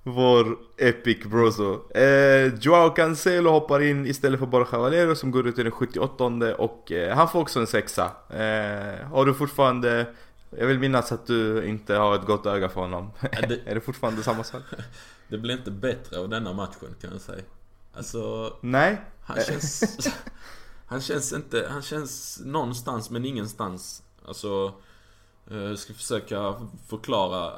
vår epic broso. Eh, Joao Cancelo hoppar in istället för Borja Valero som går ut i den 78 och eh, han får också en sexa. Eh, har du fortfarande, jag vill minnas att du inte har ett gott öga för honom. det- är det fortfarande samma sak? Det blir inte bättre av denna matchen kan jag säga. Alltså, Nej? han känns... han känns inte... Han känns någonstans men ingenstans. Alltså, eh, jag ska försöka förklara.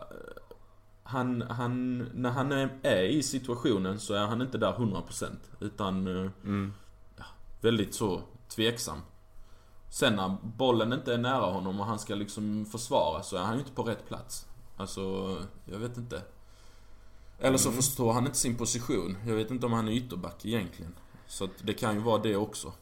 Han, han, när han är, i situationen så är han inte där 100% utan eh, Mm. väldigt så tveksam. Sen när bollen inte är nära honom och han ska liksom försvara så är han ju inte på rätt plats. Alltså, jag vet inte. Eller så förstår han inte sin position. Jag vet inte om han är ytterback egentligen. Så att det kan ju vara det också.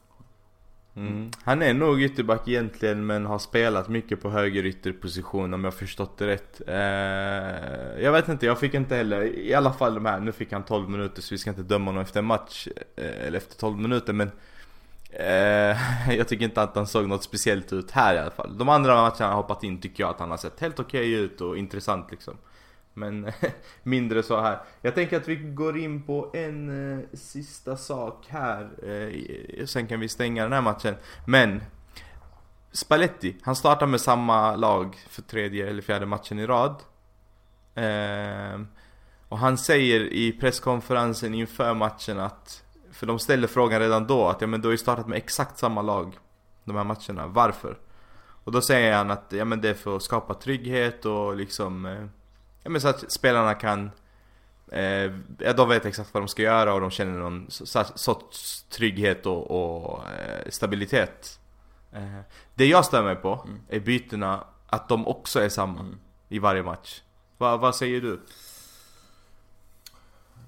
Mm. Han är nog ytterback egentligen men har spelat mycket på höger ytterposition om jag förstått det rätt. Eh, jag vet inte, jag fick inte heller, i alla fall de här, nu fick han 12 minuter så vi ska inte döma honom efter en match, eh, eller efter 12 minuter men eh, jag tycker inte att han såg något speciellt ut här i alla fall. De andra matcherna han hoppat in tycker jag att han har sett helt okej ut och intressant liksom. Men mindre så här. Jag tänker att vi går in på en eh, sista sak här. Eh, sen kan vi stänga den här matchen. Men Spalletti, han startar med samma lag för tredje eller fjärde matchen i rad. Eh, och han säger i presskonferensen inför matchen att För de ställer frågan redan då att ja men du har ju startat med exakt samma lag De här matcherna, varför? Och då säger han att ja men det är för att skapa trygghet och liksom eh, Ja men så att spelarna kan eh, de vet exakt vad de ska göra och de känner någon sorts trygghet och, och eh, stabilitet eh, Det jag stör mig på Mm. är bytena Att de också är samma Mm. i varje match Va, Vad säger du?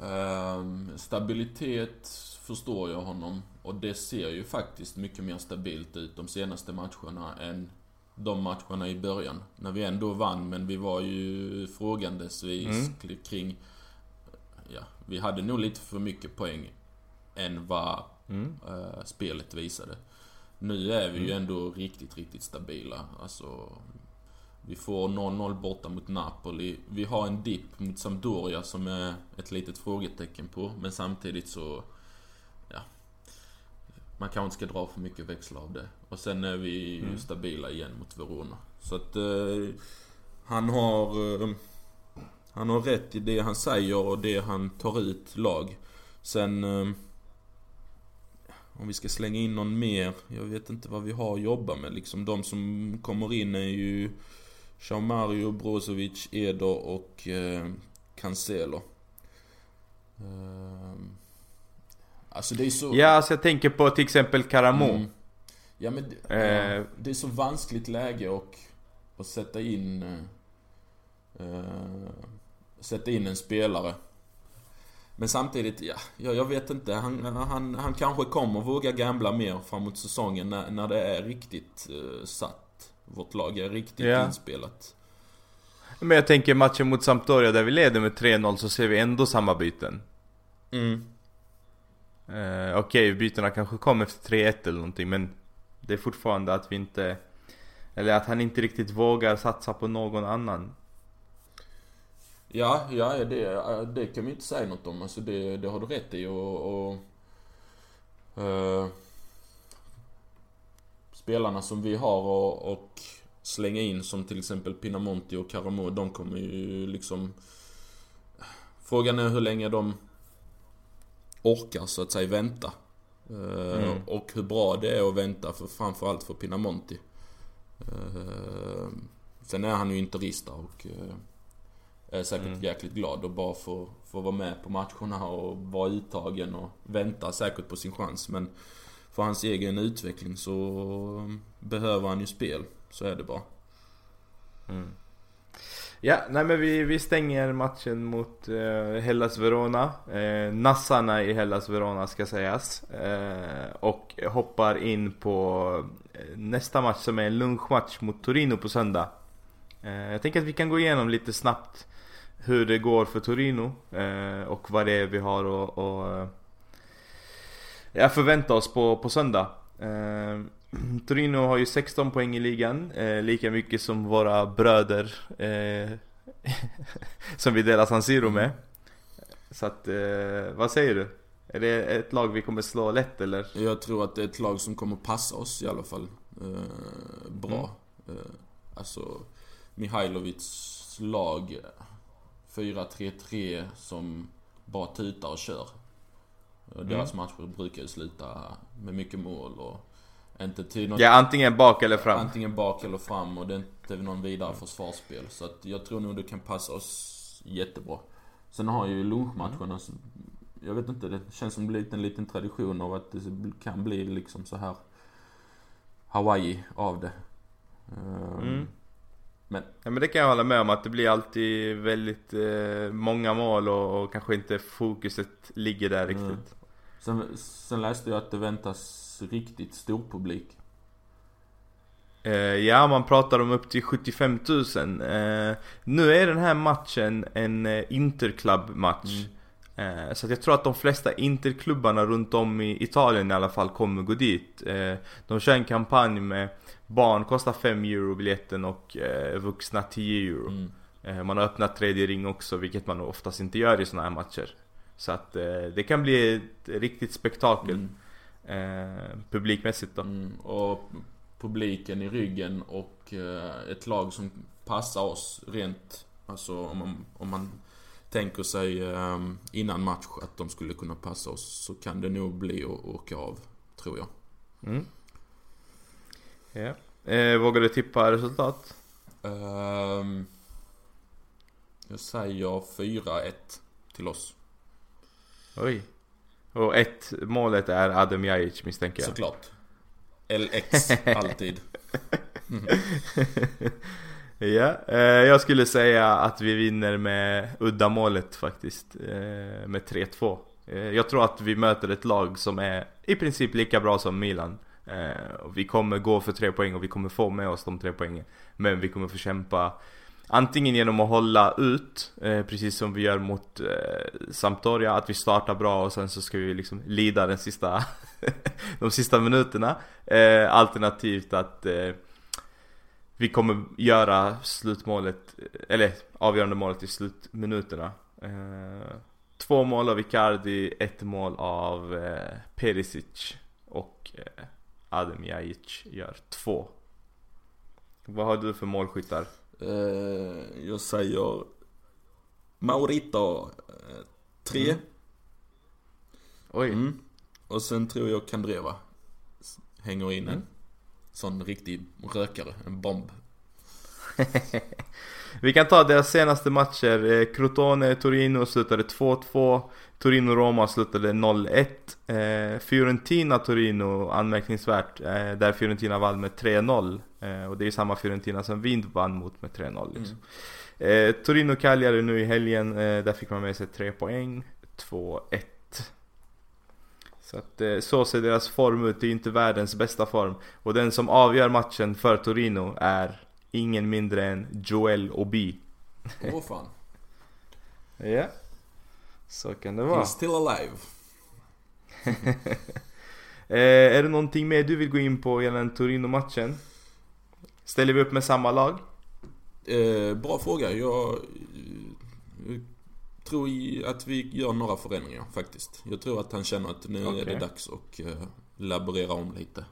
Ehm, stabilitet förstår jag honom. Och det ser ju faktiskt mycket mer stabilt ut de senaste matcherna än de matcherna i början. När vi ändå vann, men vi var ju frågandesvis Mm. kring... Ja, vi hade nog lite för mycket poäng än vad Mm. eh, spelet visade. Nu är vi ju ändå riktigt, riktigt stabila. Alltså, vi får 0-0 borta mot Napoli. Vi har en dipp mot Sampdoria som är ett litet frågetecken på. Men samtidigt så... Ja. Man kanske inte ska dra för mycket växlar av det. Och sen är vi ju Mm. stabila igen mot Verona. Så att... Eh, han har... Eh, han har rätt i det han säger och det han tar ut lag. Sen... Eh, om vi ska slänga in någon mer. Jag vet inte vad vi har att jobba med liksom. De som kommer in är ju Jean-Mario, Brozovic, Eder och eh, Cancelo. Eh, alltså det är så... Ja, alltså jag tänker på till exempel Karamo Mm. Ja men det, Eh. ja, det är så vanskligt läge och att sätta in... Eh, sätta in en spelare. Men samtidigt, ja, jag, jag vet inte. Han, han, han kanske kommer våga gambla mer framåt säsongen när, när det är riktigt eh, satt. Vårt lag är riktigt Ja. inspelat. Men jag tänker matchen mot Sampdoria där vi leder med 3-0 så ser vi ändå samma byten. Mm. Eh, Okej, okay, bytena kanske kom efter 3-1 eller någonting men det är fortfarande att vi inte... Eller att han inte riktigt vågar satsa på någon annan. Ja, ja det, det kan vi inte säga något om. Alltså det, det har du rätt i och... och eh, spelarna som vi har och, och slänga in som till exempel Pinamonti och Karamo, de kommer ju liksom... Frågan är hur länge de orkar så att säga vänta. Eh, mm. Och hur bra det är att vänta för framförallt för Pinamonti. Uh, sen är han ju interista och uh, är säkert mm. jäkligt glad och bara få, få vara med på matcherna och vara uttagen och vänta säkert på sin chans. Men för hans egen utveckling så behöver han ju spel. Så är det bara. Mm. Ja, nej men vi, vi stänger matchen mot eh, Hellas Verona. Eh, nassarna i Hellas Verona ska sägas. Eh, och hoppar in på eh, nästa match som är en lunchmatch mot Torino på söndag. Eh, jag tänker att vi kan gå igenom lite snabbt hur det går för Torino eh, och vad det är vi har att och, eh, ja, förvänta oss på, på söndag. Eh, Torino har ju 16 poäng i ligan, eh, lika mycket som våra bröder eh, Som vi delar San Siro med Så att, eh, vad säger du? Är det ett lag vi kommer slå lätt eller? Jag tror att det är ett lag som kommer passa oss i alla fall eh, Bra mm. Eh, alltså Mihailovics lag 4-3-3 som bara tutar och kör Deras mm. matcher brukar ju sluta med mycket mål och inte till något, Ja, antingen bak eller fram. Antingen bak eller fram och det är inte någon vidare försvarsspel. Så att jag tror nog det kan passa oss jättebra. Sen har ju lunchmatcherna, mm. jag vet inte, det känns som en liten, liten tradition av att det kan bli liksom så här Hawaii av det. Um, mm. Men. Ja men det kan jag hålla med om att det blir alltid väldigt eh, många mål och, och, kanske inte fokuset ligger där riktigt. Mm. Sen, sen läste jag att det väntas riktigt stor publik. Eh, ja, man pratar om upp till 75 000. Eh, nu är den här matchen en eh, interklubb-match. Mm. Så jag tror att de flesta interklubbarna runt om i Italien i alla fall kommer gå dit. De kör en kampanj med barn kostar 5 euro biljetten och vuxna 10 euro. Mm. Man har öppnat tredje ring också, vilket man oftast inte gör i såna här matcher. Så att det kan bli ett riktigt spektakel. Mm eh, publikmässigt då. Mm, och publiken i ryggen och eh, ett lag som passar oss rent, alltså om man, om man tänker sig eh, innan match att de skulle kunna passa oss så kan det nog bli att åka av, tror jag. Mm. Eh, vågar du tippa resultat? Um, jag säger 4-1 till oss. Oj. Och ett målet är Adam Jajic misstänker jag. Såklart. LX, alltid. ja, eh, jag skulle säga att vi vinner med uddamålet faktiskt. Eh, med 3-2. Eh, jag tror att vi möter ett lag som är i princip lika bra som Milan. Eh, vi kommer gå för tre poäng och vi kommer få med oss de tre poängen. Men vi kommer få kämpa Antingen genom att hålla ut, eh, precis som vi gör mot eh, Sampdoria, att vi startar bra och sen så ska vi liksom lida den sista de sista minuterna. Eh, alternativt att eh, vi kommer göra slutmålet, eller avgörande målet i slutminuterna. Eh, två mål av Icardi, ett mål av eh, Perisic och eh, Adem Jajic gör två. Vad har du för målskyttar? Eh, jag säger Maurito 3. Eh, mm. Oj. Mm. Och sen tror jag Kandreva hänger in en mm. sån riktig rökare, en bomb. Vi kan ta deras senaste matcher. Eh, Crotone-Torino slutade 2-2. Torino-Roma slutade 0-1. Eh, Fiorentina-Torino anmärkningsvärt. Där Fiorentina vann med 3-0. Eh, och det är samma Fiorentina som Vind vann mot med 3-0 liksom. mm. eh, Torino-Cagliari nu i helgen. Eh, där fick man med sig 3 poäng. 2-1. Så att eh, så ser deras form ut. Det är inte världens bästa form. Och den som avgör matchen för Torino är ingen mindre än Joel Obi. Åh fan. Ja. Så kan det vara. He's still alive. Eh, är det någonting mer du vill gå in på gällande Torino-matchen? Ställer vi upp med samma lag? Eh, bra fråga. Jag eh, tror att vi gör några förändringar faktiskt. Jag tror att han känner att nu är Okej. det dags att eh, laborera om lite.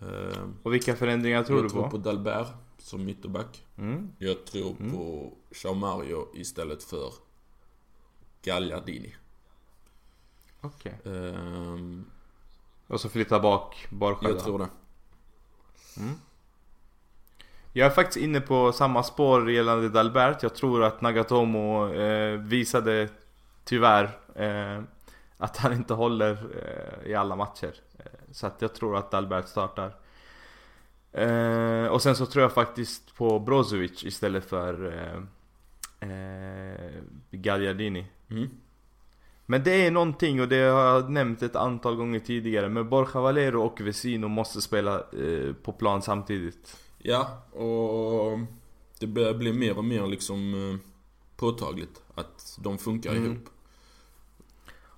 Eh, Och vilka förändringar tror jag du tror på? på Dalbert som ytterback. Mm. Jag tror på Jean Mario istället för Gagliardini. Okej. Ehm, Och så flytta bak Borja jag tror det. Jag är faktiskt inne på samma spår gällande Dalbert. Jag tror att Nagatomo eh, visade tyvärr eh, att han inte håller eh, i alla matcher. Eh, så att jag tror att Dalbert startar. Eh, och sen så tror jag faktiskt på Brozovic istället för eh, Gagliardini. Mm. Men det är någonting och det har jag nämnt ett antal gånger tidigare. Men Borja Valero och Vesino måste spela på plan samtidigt. Ja, och det börjar bli mer och mer liksom eh, påtagligt att de funkar Mm. ihop.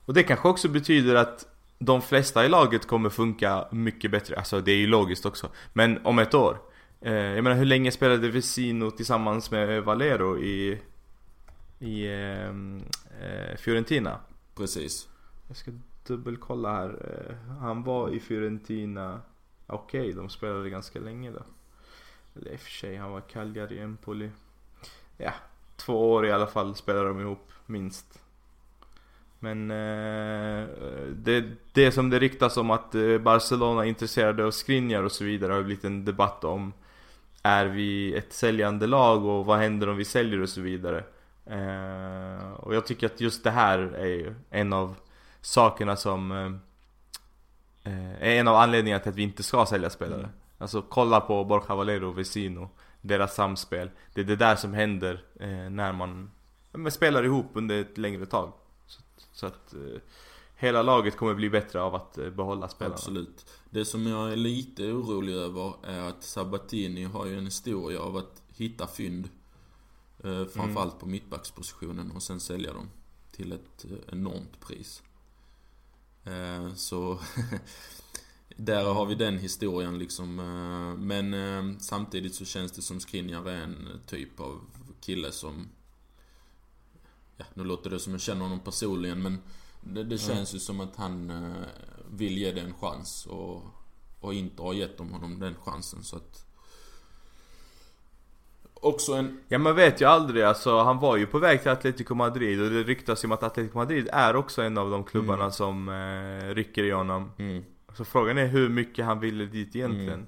Och det kanske också betyder att de flesta i laget kommer funka mycket bättre. Alltså det är ju logiskt också. Men om ett år. Eh, jag menar hur länge spelade Vesino tillsammans med Valero i, i ehm, eh, Fiorentina? Precis. Jag ska dubbelkolla här. Eh, han var i Fiorentina. Okej, de spelade ganska länge då. Eller i och för sig, han var Cagliari, Empoli. Ja, två år i alla fall spelade de ihop, minst. Men eh, det, det som det ryktas om att eh, Barcelona är intresserade av Skriniar och så vidare har blivit en debatt om Är vi ett säljande lag och vad händer om vi säljer och så vidare eh, Och jag tycker att just det här är ju en av sakerna som eh, eh är en av anledningarna till att vi inte ska sälja spelare. Mm. Alltså kolla på Borja Valero och Vesino, deras samspel. Det är det där som händer eh, när man, man spelar ihop under ett längre tag. Så, så att eh, hela laget kommer bli bättre av att eh, behålla spelarna. Absolut. Det som jag är lite orolig över är att Sabatini har ju en historia av att hitta fynd. Eh, framförallt på mittbackspositionen och sen sälja dem till ett eh, enormt pris. Eh, så där har vi den historien liksom. Eh, men eh, samtidigt så känns det som Skriniar är en typ av kille som Ja, nu låter det som jag känner honom personligen men det, det känns ju som att han eh, vill ge det en chans och, och inte har gett dem honom den chansen så att Också en... Ja man vet ju aldrig alltså, han var ju på väg till Atletico Madrid och det ryktas ju om att Atletico Madrid är också en av de klubbarna som eh, rycker i honom. Mm, Så frågan är hur mycket han ville dit egentligen. Mm.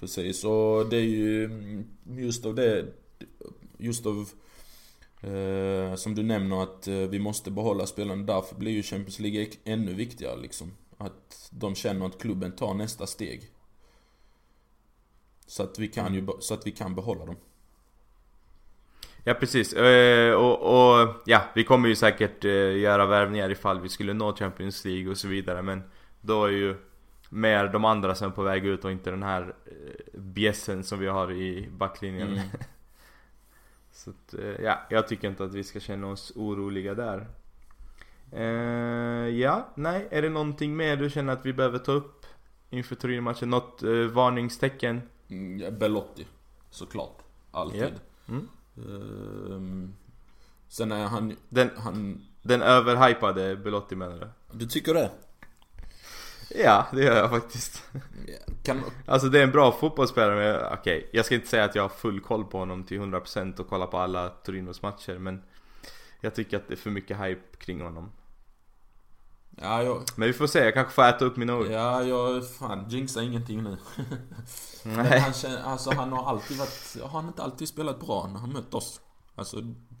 precis och det är ju mm, just av det Just av eh, Som du nämner att eh, vi måste behålla spelarna. Därför blir ju Champions League ännu viktigare liksom. Att de känner att klubben tar nästa steg. Så att vi kan ju, så att vi kan behålla dem. Ja precis, eh, och, och ja, vi kommer ju säkert eh, göra värvningar ifall vi skulle nå Champions League och så vidare men då är ju mer de andra som är på väg ut och inte den här eh, bjässen som vi har i backlinjen. Mm. så att, eh, ja, jag tycker inte att vi ska känna oss oroliga där. Eh, ja, nej, är det någonting mer du känner att vi behöver ta upp inför Torino-matchen? Något eh, varningstecken? Mm, ja, Belotti, såklart. Alltid. Ja. Mm. Ehm, sen är han, Den, han... den överhypade Belotti menar du? Du tycker det? Ja, det gör jag faktiskt. Kan, Alltså det är en bra fotbollsspelare men okej, jag ska inte säga att jag har full koll på honom till 100% och kollar på alla Torinos matcher men Jag tycker att det är för mycket hype kring honom. ja, jag, Men vi får se, jag kanske får äta upp mina ord. ja, jag, fan, jinxa ingenting nu. Nej, han, känner, alltså, han har alltid varit, har han inte alltid spelat bra när han mött oss? Alltså,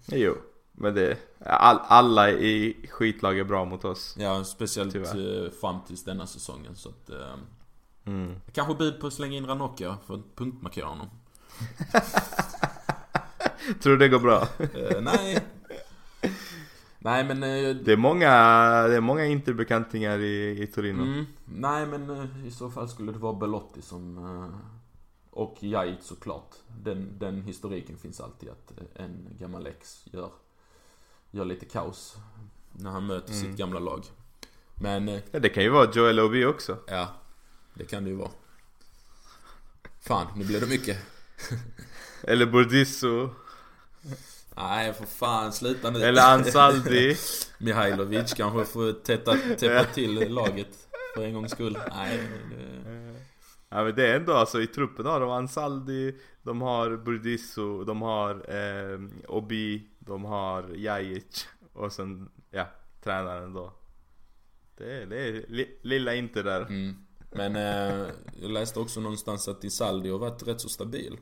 jo. Men det, all, alla i skitlag är bra mot oss. ja, speciellt Tyvärr. eh, fram tills denna säsongen så att... Eh, Mm. kanske bud på att slänga in Ranocchia för att punktmarkera honom. Tror du det går bra? Eh, nej. Nej men... Eh, Det är många, det är många interbekantingar i, i Torino. Mm, nej men eh, i så fall skulle det vara Belotti som, Och Jait såklart. Den, den historiken finns alltid att en gammal ex gör, gör lite kaos när han möter Mm. sitt gamla lag. Men eh, Ja, det kan ju vara Joel Obi också. ja, det kan det ju vara. Fan, nu blev det mycket. Eller Burdisso. Nej, för fan, sluta nu. Eller Ansaldi. Mihailovic kanske får täppa, täppa till laget för en gångs skull. Nej, det... Ja men det är ändå alltså i truppen har de Ansaldi, de har Burdisso, de har eh, Obi, de har Jajic och sen, ja, tränaren då. Det är, det är li, lilla Inter där. Mm. Men eh, jag läste också någonstans att Isaldi har varit rätt så stabil.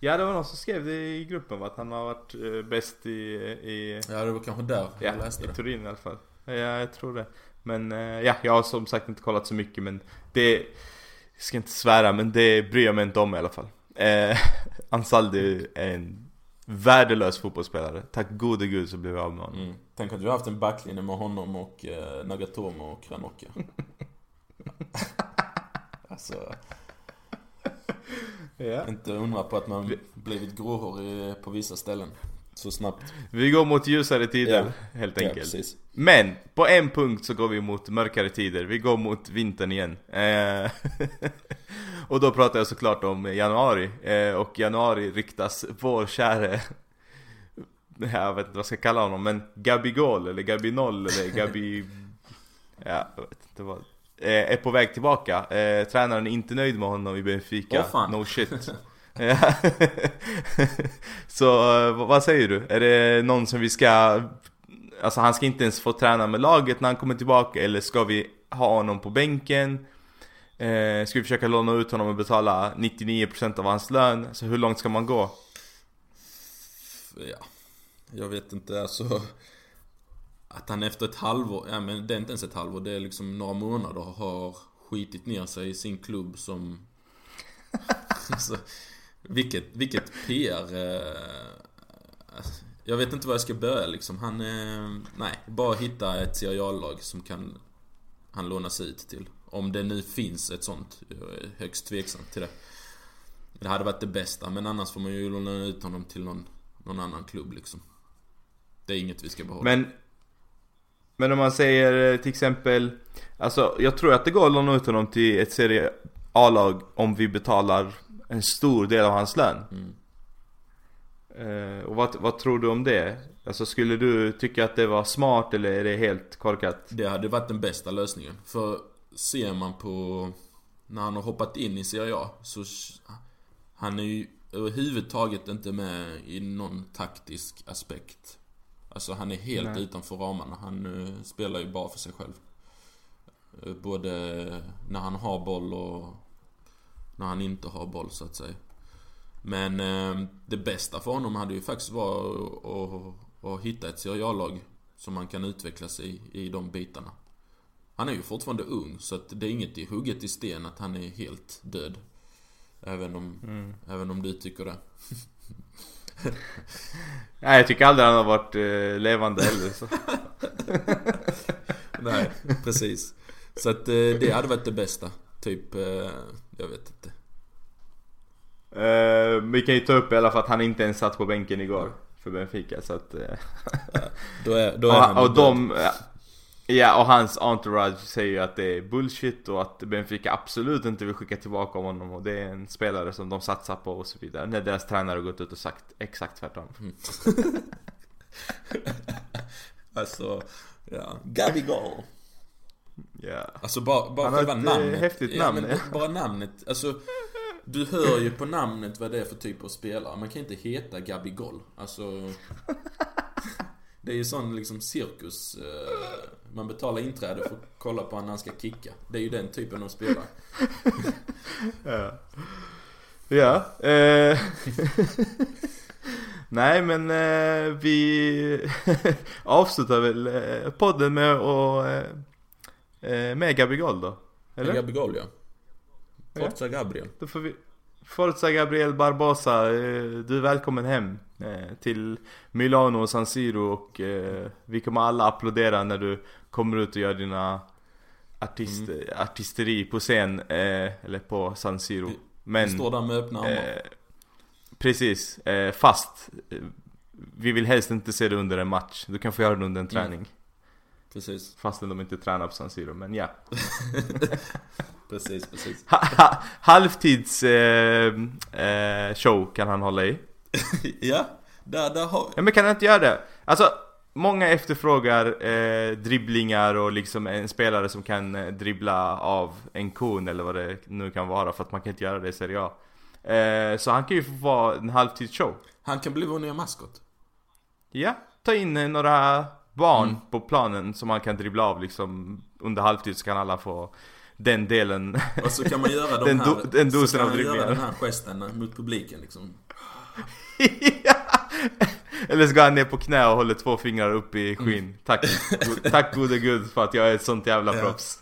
Ja det var någon som skrev det i gruppen va? att han har varit eh, bäst i, i, Ja, det var kanske där ja, jag läste i det. Turin i alla fall. Ja jag tror det. Men eh, ja, jag har som sagt inte kollat så mycket men det, jag ska inte svära men det bryr jag mig inte om i alla fall. Eh, Ansaldi är en värdelös fotbollsspelare. Tack gode gud så blev vi av med honom. Mm. Tänk att du har haft en backlinje med honom och eh, Nagatomo och Kranoka. alltså, Ja. inte undra på att man blivit gråhårig på vissa ställen. Så snabbt. Vi går mot ljusare tider helt Ja, enkelt. precis. Men på en punkt så går vi mot mörkare tider. Vi går mot vintern igen. Eh, och då pratar jag såklart om januari. Eh, och januari riktas vår käre jag vet inte vad jag ska kalla honom men Gabigol eller Gabinol eller Gabi... ja, jag vet inte vad. Eh, är på väg tillbaka. Eh, tränaren är inte nöjd med honom i Benfica. Fan. no shit. Så eh, vad- vad säger du? Är det någon som vi ska Alltså han ska inte ens få träna med laget när han kommer tillbaka eller ska vi ha honom på bänken? Eh, ska vi försöka låna ut honom och betala 99% av hans lön? Alltså hur långt ska man gå? Ja, jag vet inte alltså Att han efter ett halvår, ja men det är inte ens ett halvår, det är liksom några månader har skitit ner sig i sin klubb som alltså, vilket, vilket PR eh, alltså, Jag vet inte var jag ska börja liksom, han eh, Nej, bara hitta ett Serie A-lag som kan Han lånas ut till Om det nu finns ett sånt, jag är högst tveksam till det Det hade varit det bästa, men annars får man ju låna ut honom till någon någon annan klubb liksom. Det är inget vi ska behålla. Men Men om man säger eh, till exempel Alltså jag tror att det går att låna ut honom till ett Serie A-lag om vi betalar en stor del av hans lön. Mm. Eh, och vad, vad tror du om det? Alltså skulle du tycka att det var smart eller är det helt korkat? Det hade varit den bästa lösningen. För ser man på när han har hoppat in i Serie A så han är ju överhuvudtaget inte med i någon taktisk aspekt. Alltså han är helt Nej. utanför ramarna. Han uh, spelar ju bara för sig själv. Eh, både när han har boll och när han inte har boll så att säga. Men eh, det bästa för honom hade ju faktiskt varit att, att, hitta ett Serie A-lag som han kan utvecklas i, i de bitarna. Han är ju fortfarande ung så att det är inget i hugget i sten att han är helt död. Även om, även om du tycker det. Nej jag tycker aldrig han har varit eh, levande heller så. Nej, precis. Så att eh, det hade varit det bästa. Typ, eh, jag vet inte. Eh, vi kan ju ta upp i alla fall att han inte ens satt på bänken igår för Benfica så att... Eh, Då är, då är han och, ju och död. de... ja. Ja och hans entourage säger ju att det är bullshit och att Benfica absolut inte vill skicka tillbaka honom och det är en spelare som de satsar på och så vidare. När deras tränare har gått ut och sagt exakt tvärtom. Alltså, ja. Gabigol. Ja. Alltså bara, bara Han själva eh, namnet. häftigt ja, namn. Men bara namnet. Alltså, du hör ju på namnet vad det är för typ av spelare. Man kan inte heta Gabigol. Alltså... Det är ju sån liksom cirkus. eh, Man betalar inträde för att kolla på när han ska kicka. Det är ju den typen av spelare. Ja. Ja. Eh. Nej men eh, vi avslutar väl eh, podden med att eh, med Gabigol då? Eller? Gabigol ja. Forza Gabriel. Då får vi Forza Gabriel Barbosa, eh, du är välkommen hem eh, till Milano och San Siro och eh, vi kommer alla applådera när du kommer ut och gör dina artist, artisteri på scen, eller på San Siro. Men... Står där med öppna armar. Precis, fast vi vill helst inte se det under en match. Du kan få göra det under en träning. Precis. Fastän de inte tränar på San Siro, men ja. Precis, precis. Ha, ha, halvtids eh, eh, show kan han hålla i. ja, där, där har Ja men kan han inte göra det? Alltså, många efterfrågar eh, dribblingar och liksom en spelare som kan eh, dribbla av en kon eller vad det nu kan vara för att man kan inte göra det i Serie A. Eh, så han kan ju få vara en halvtidsshow. Han kan bli vår nya maskot. Ja, ta in eh, några barn Mm. på planen som man kan dribbla av liksom under halvtid så kan alla få den delen. Och så kan man göra de Den här, do- den dosen av dribblingar. den här gesten mot publiken liksom. Ja. Eller så går han ner på knä och håller två fingrar upp i skinn. Tack, go- tack gode gud för att jag är ett sånt jävla Ja. proffs.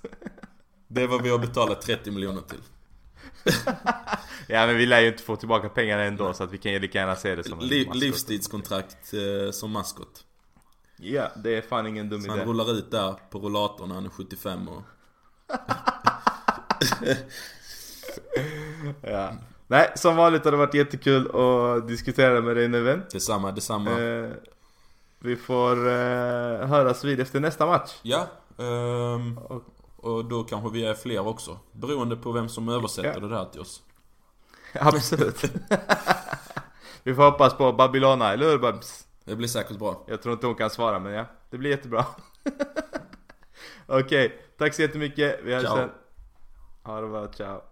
Det är vad vi har betalat 30 miljoner till. Ja men vi lär ju inte få tillbaka pengarna ändå så att vi kan ju lika gärna se det som en Li- maskot. livstidskontrakt eh, som maskot. Ja, det är fan ingen dum Så han idé. rullar ut där på rullatorn när han är 75 och... Ja. Nej, som vanligt har det varit jättekul att diskutera med dig nu vän. Detsamma, detsamma. Eh, vi får eh, höras vid efter nästa match. Ja, ehm, Och, och då kanske vi är fler också. Beroende på vem som översätter Ja. det där till oss. absolut. vi får hoppas på Babylona, eller hur Babs? Det blir säkert bra. Jag tror inte hon kan svara men ja, det blir jättebra. Okej, tack så jättemycket. Vi hörs sen. Ha det bra, ciao.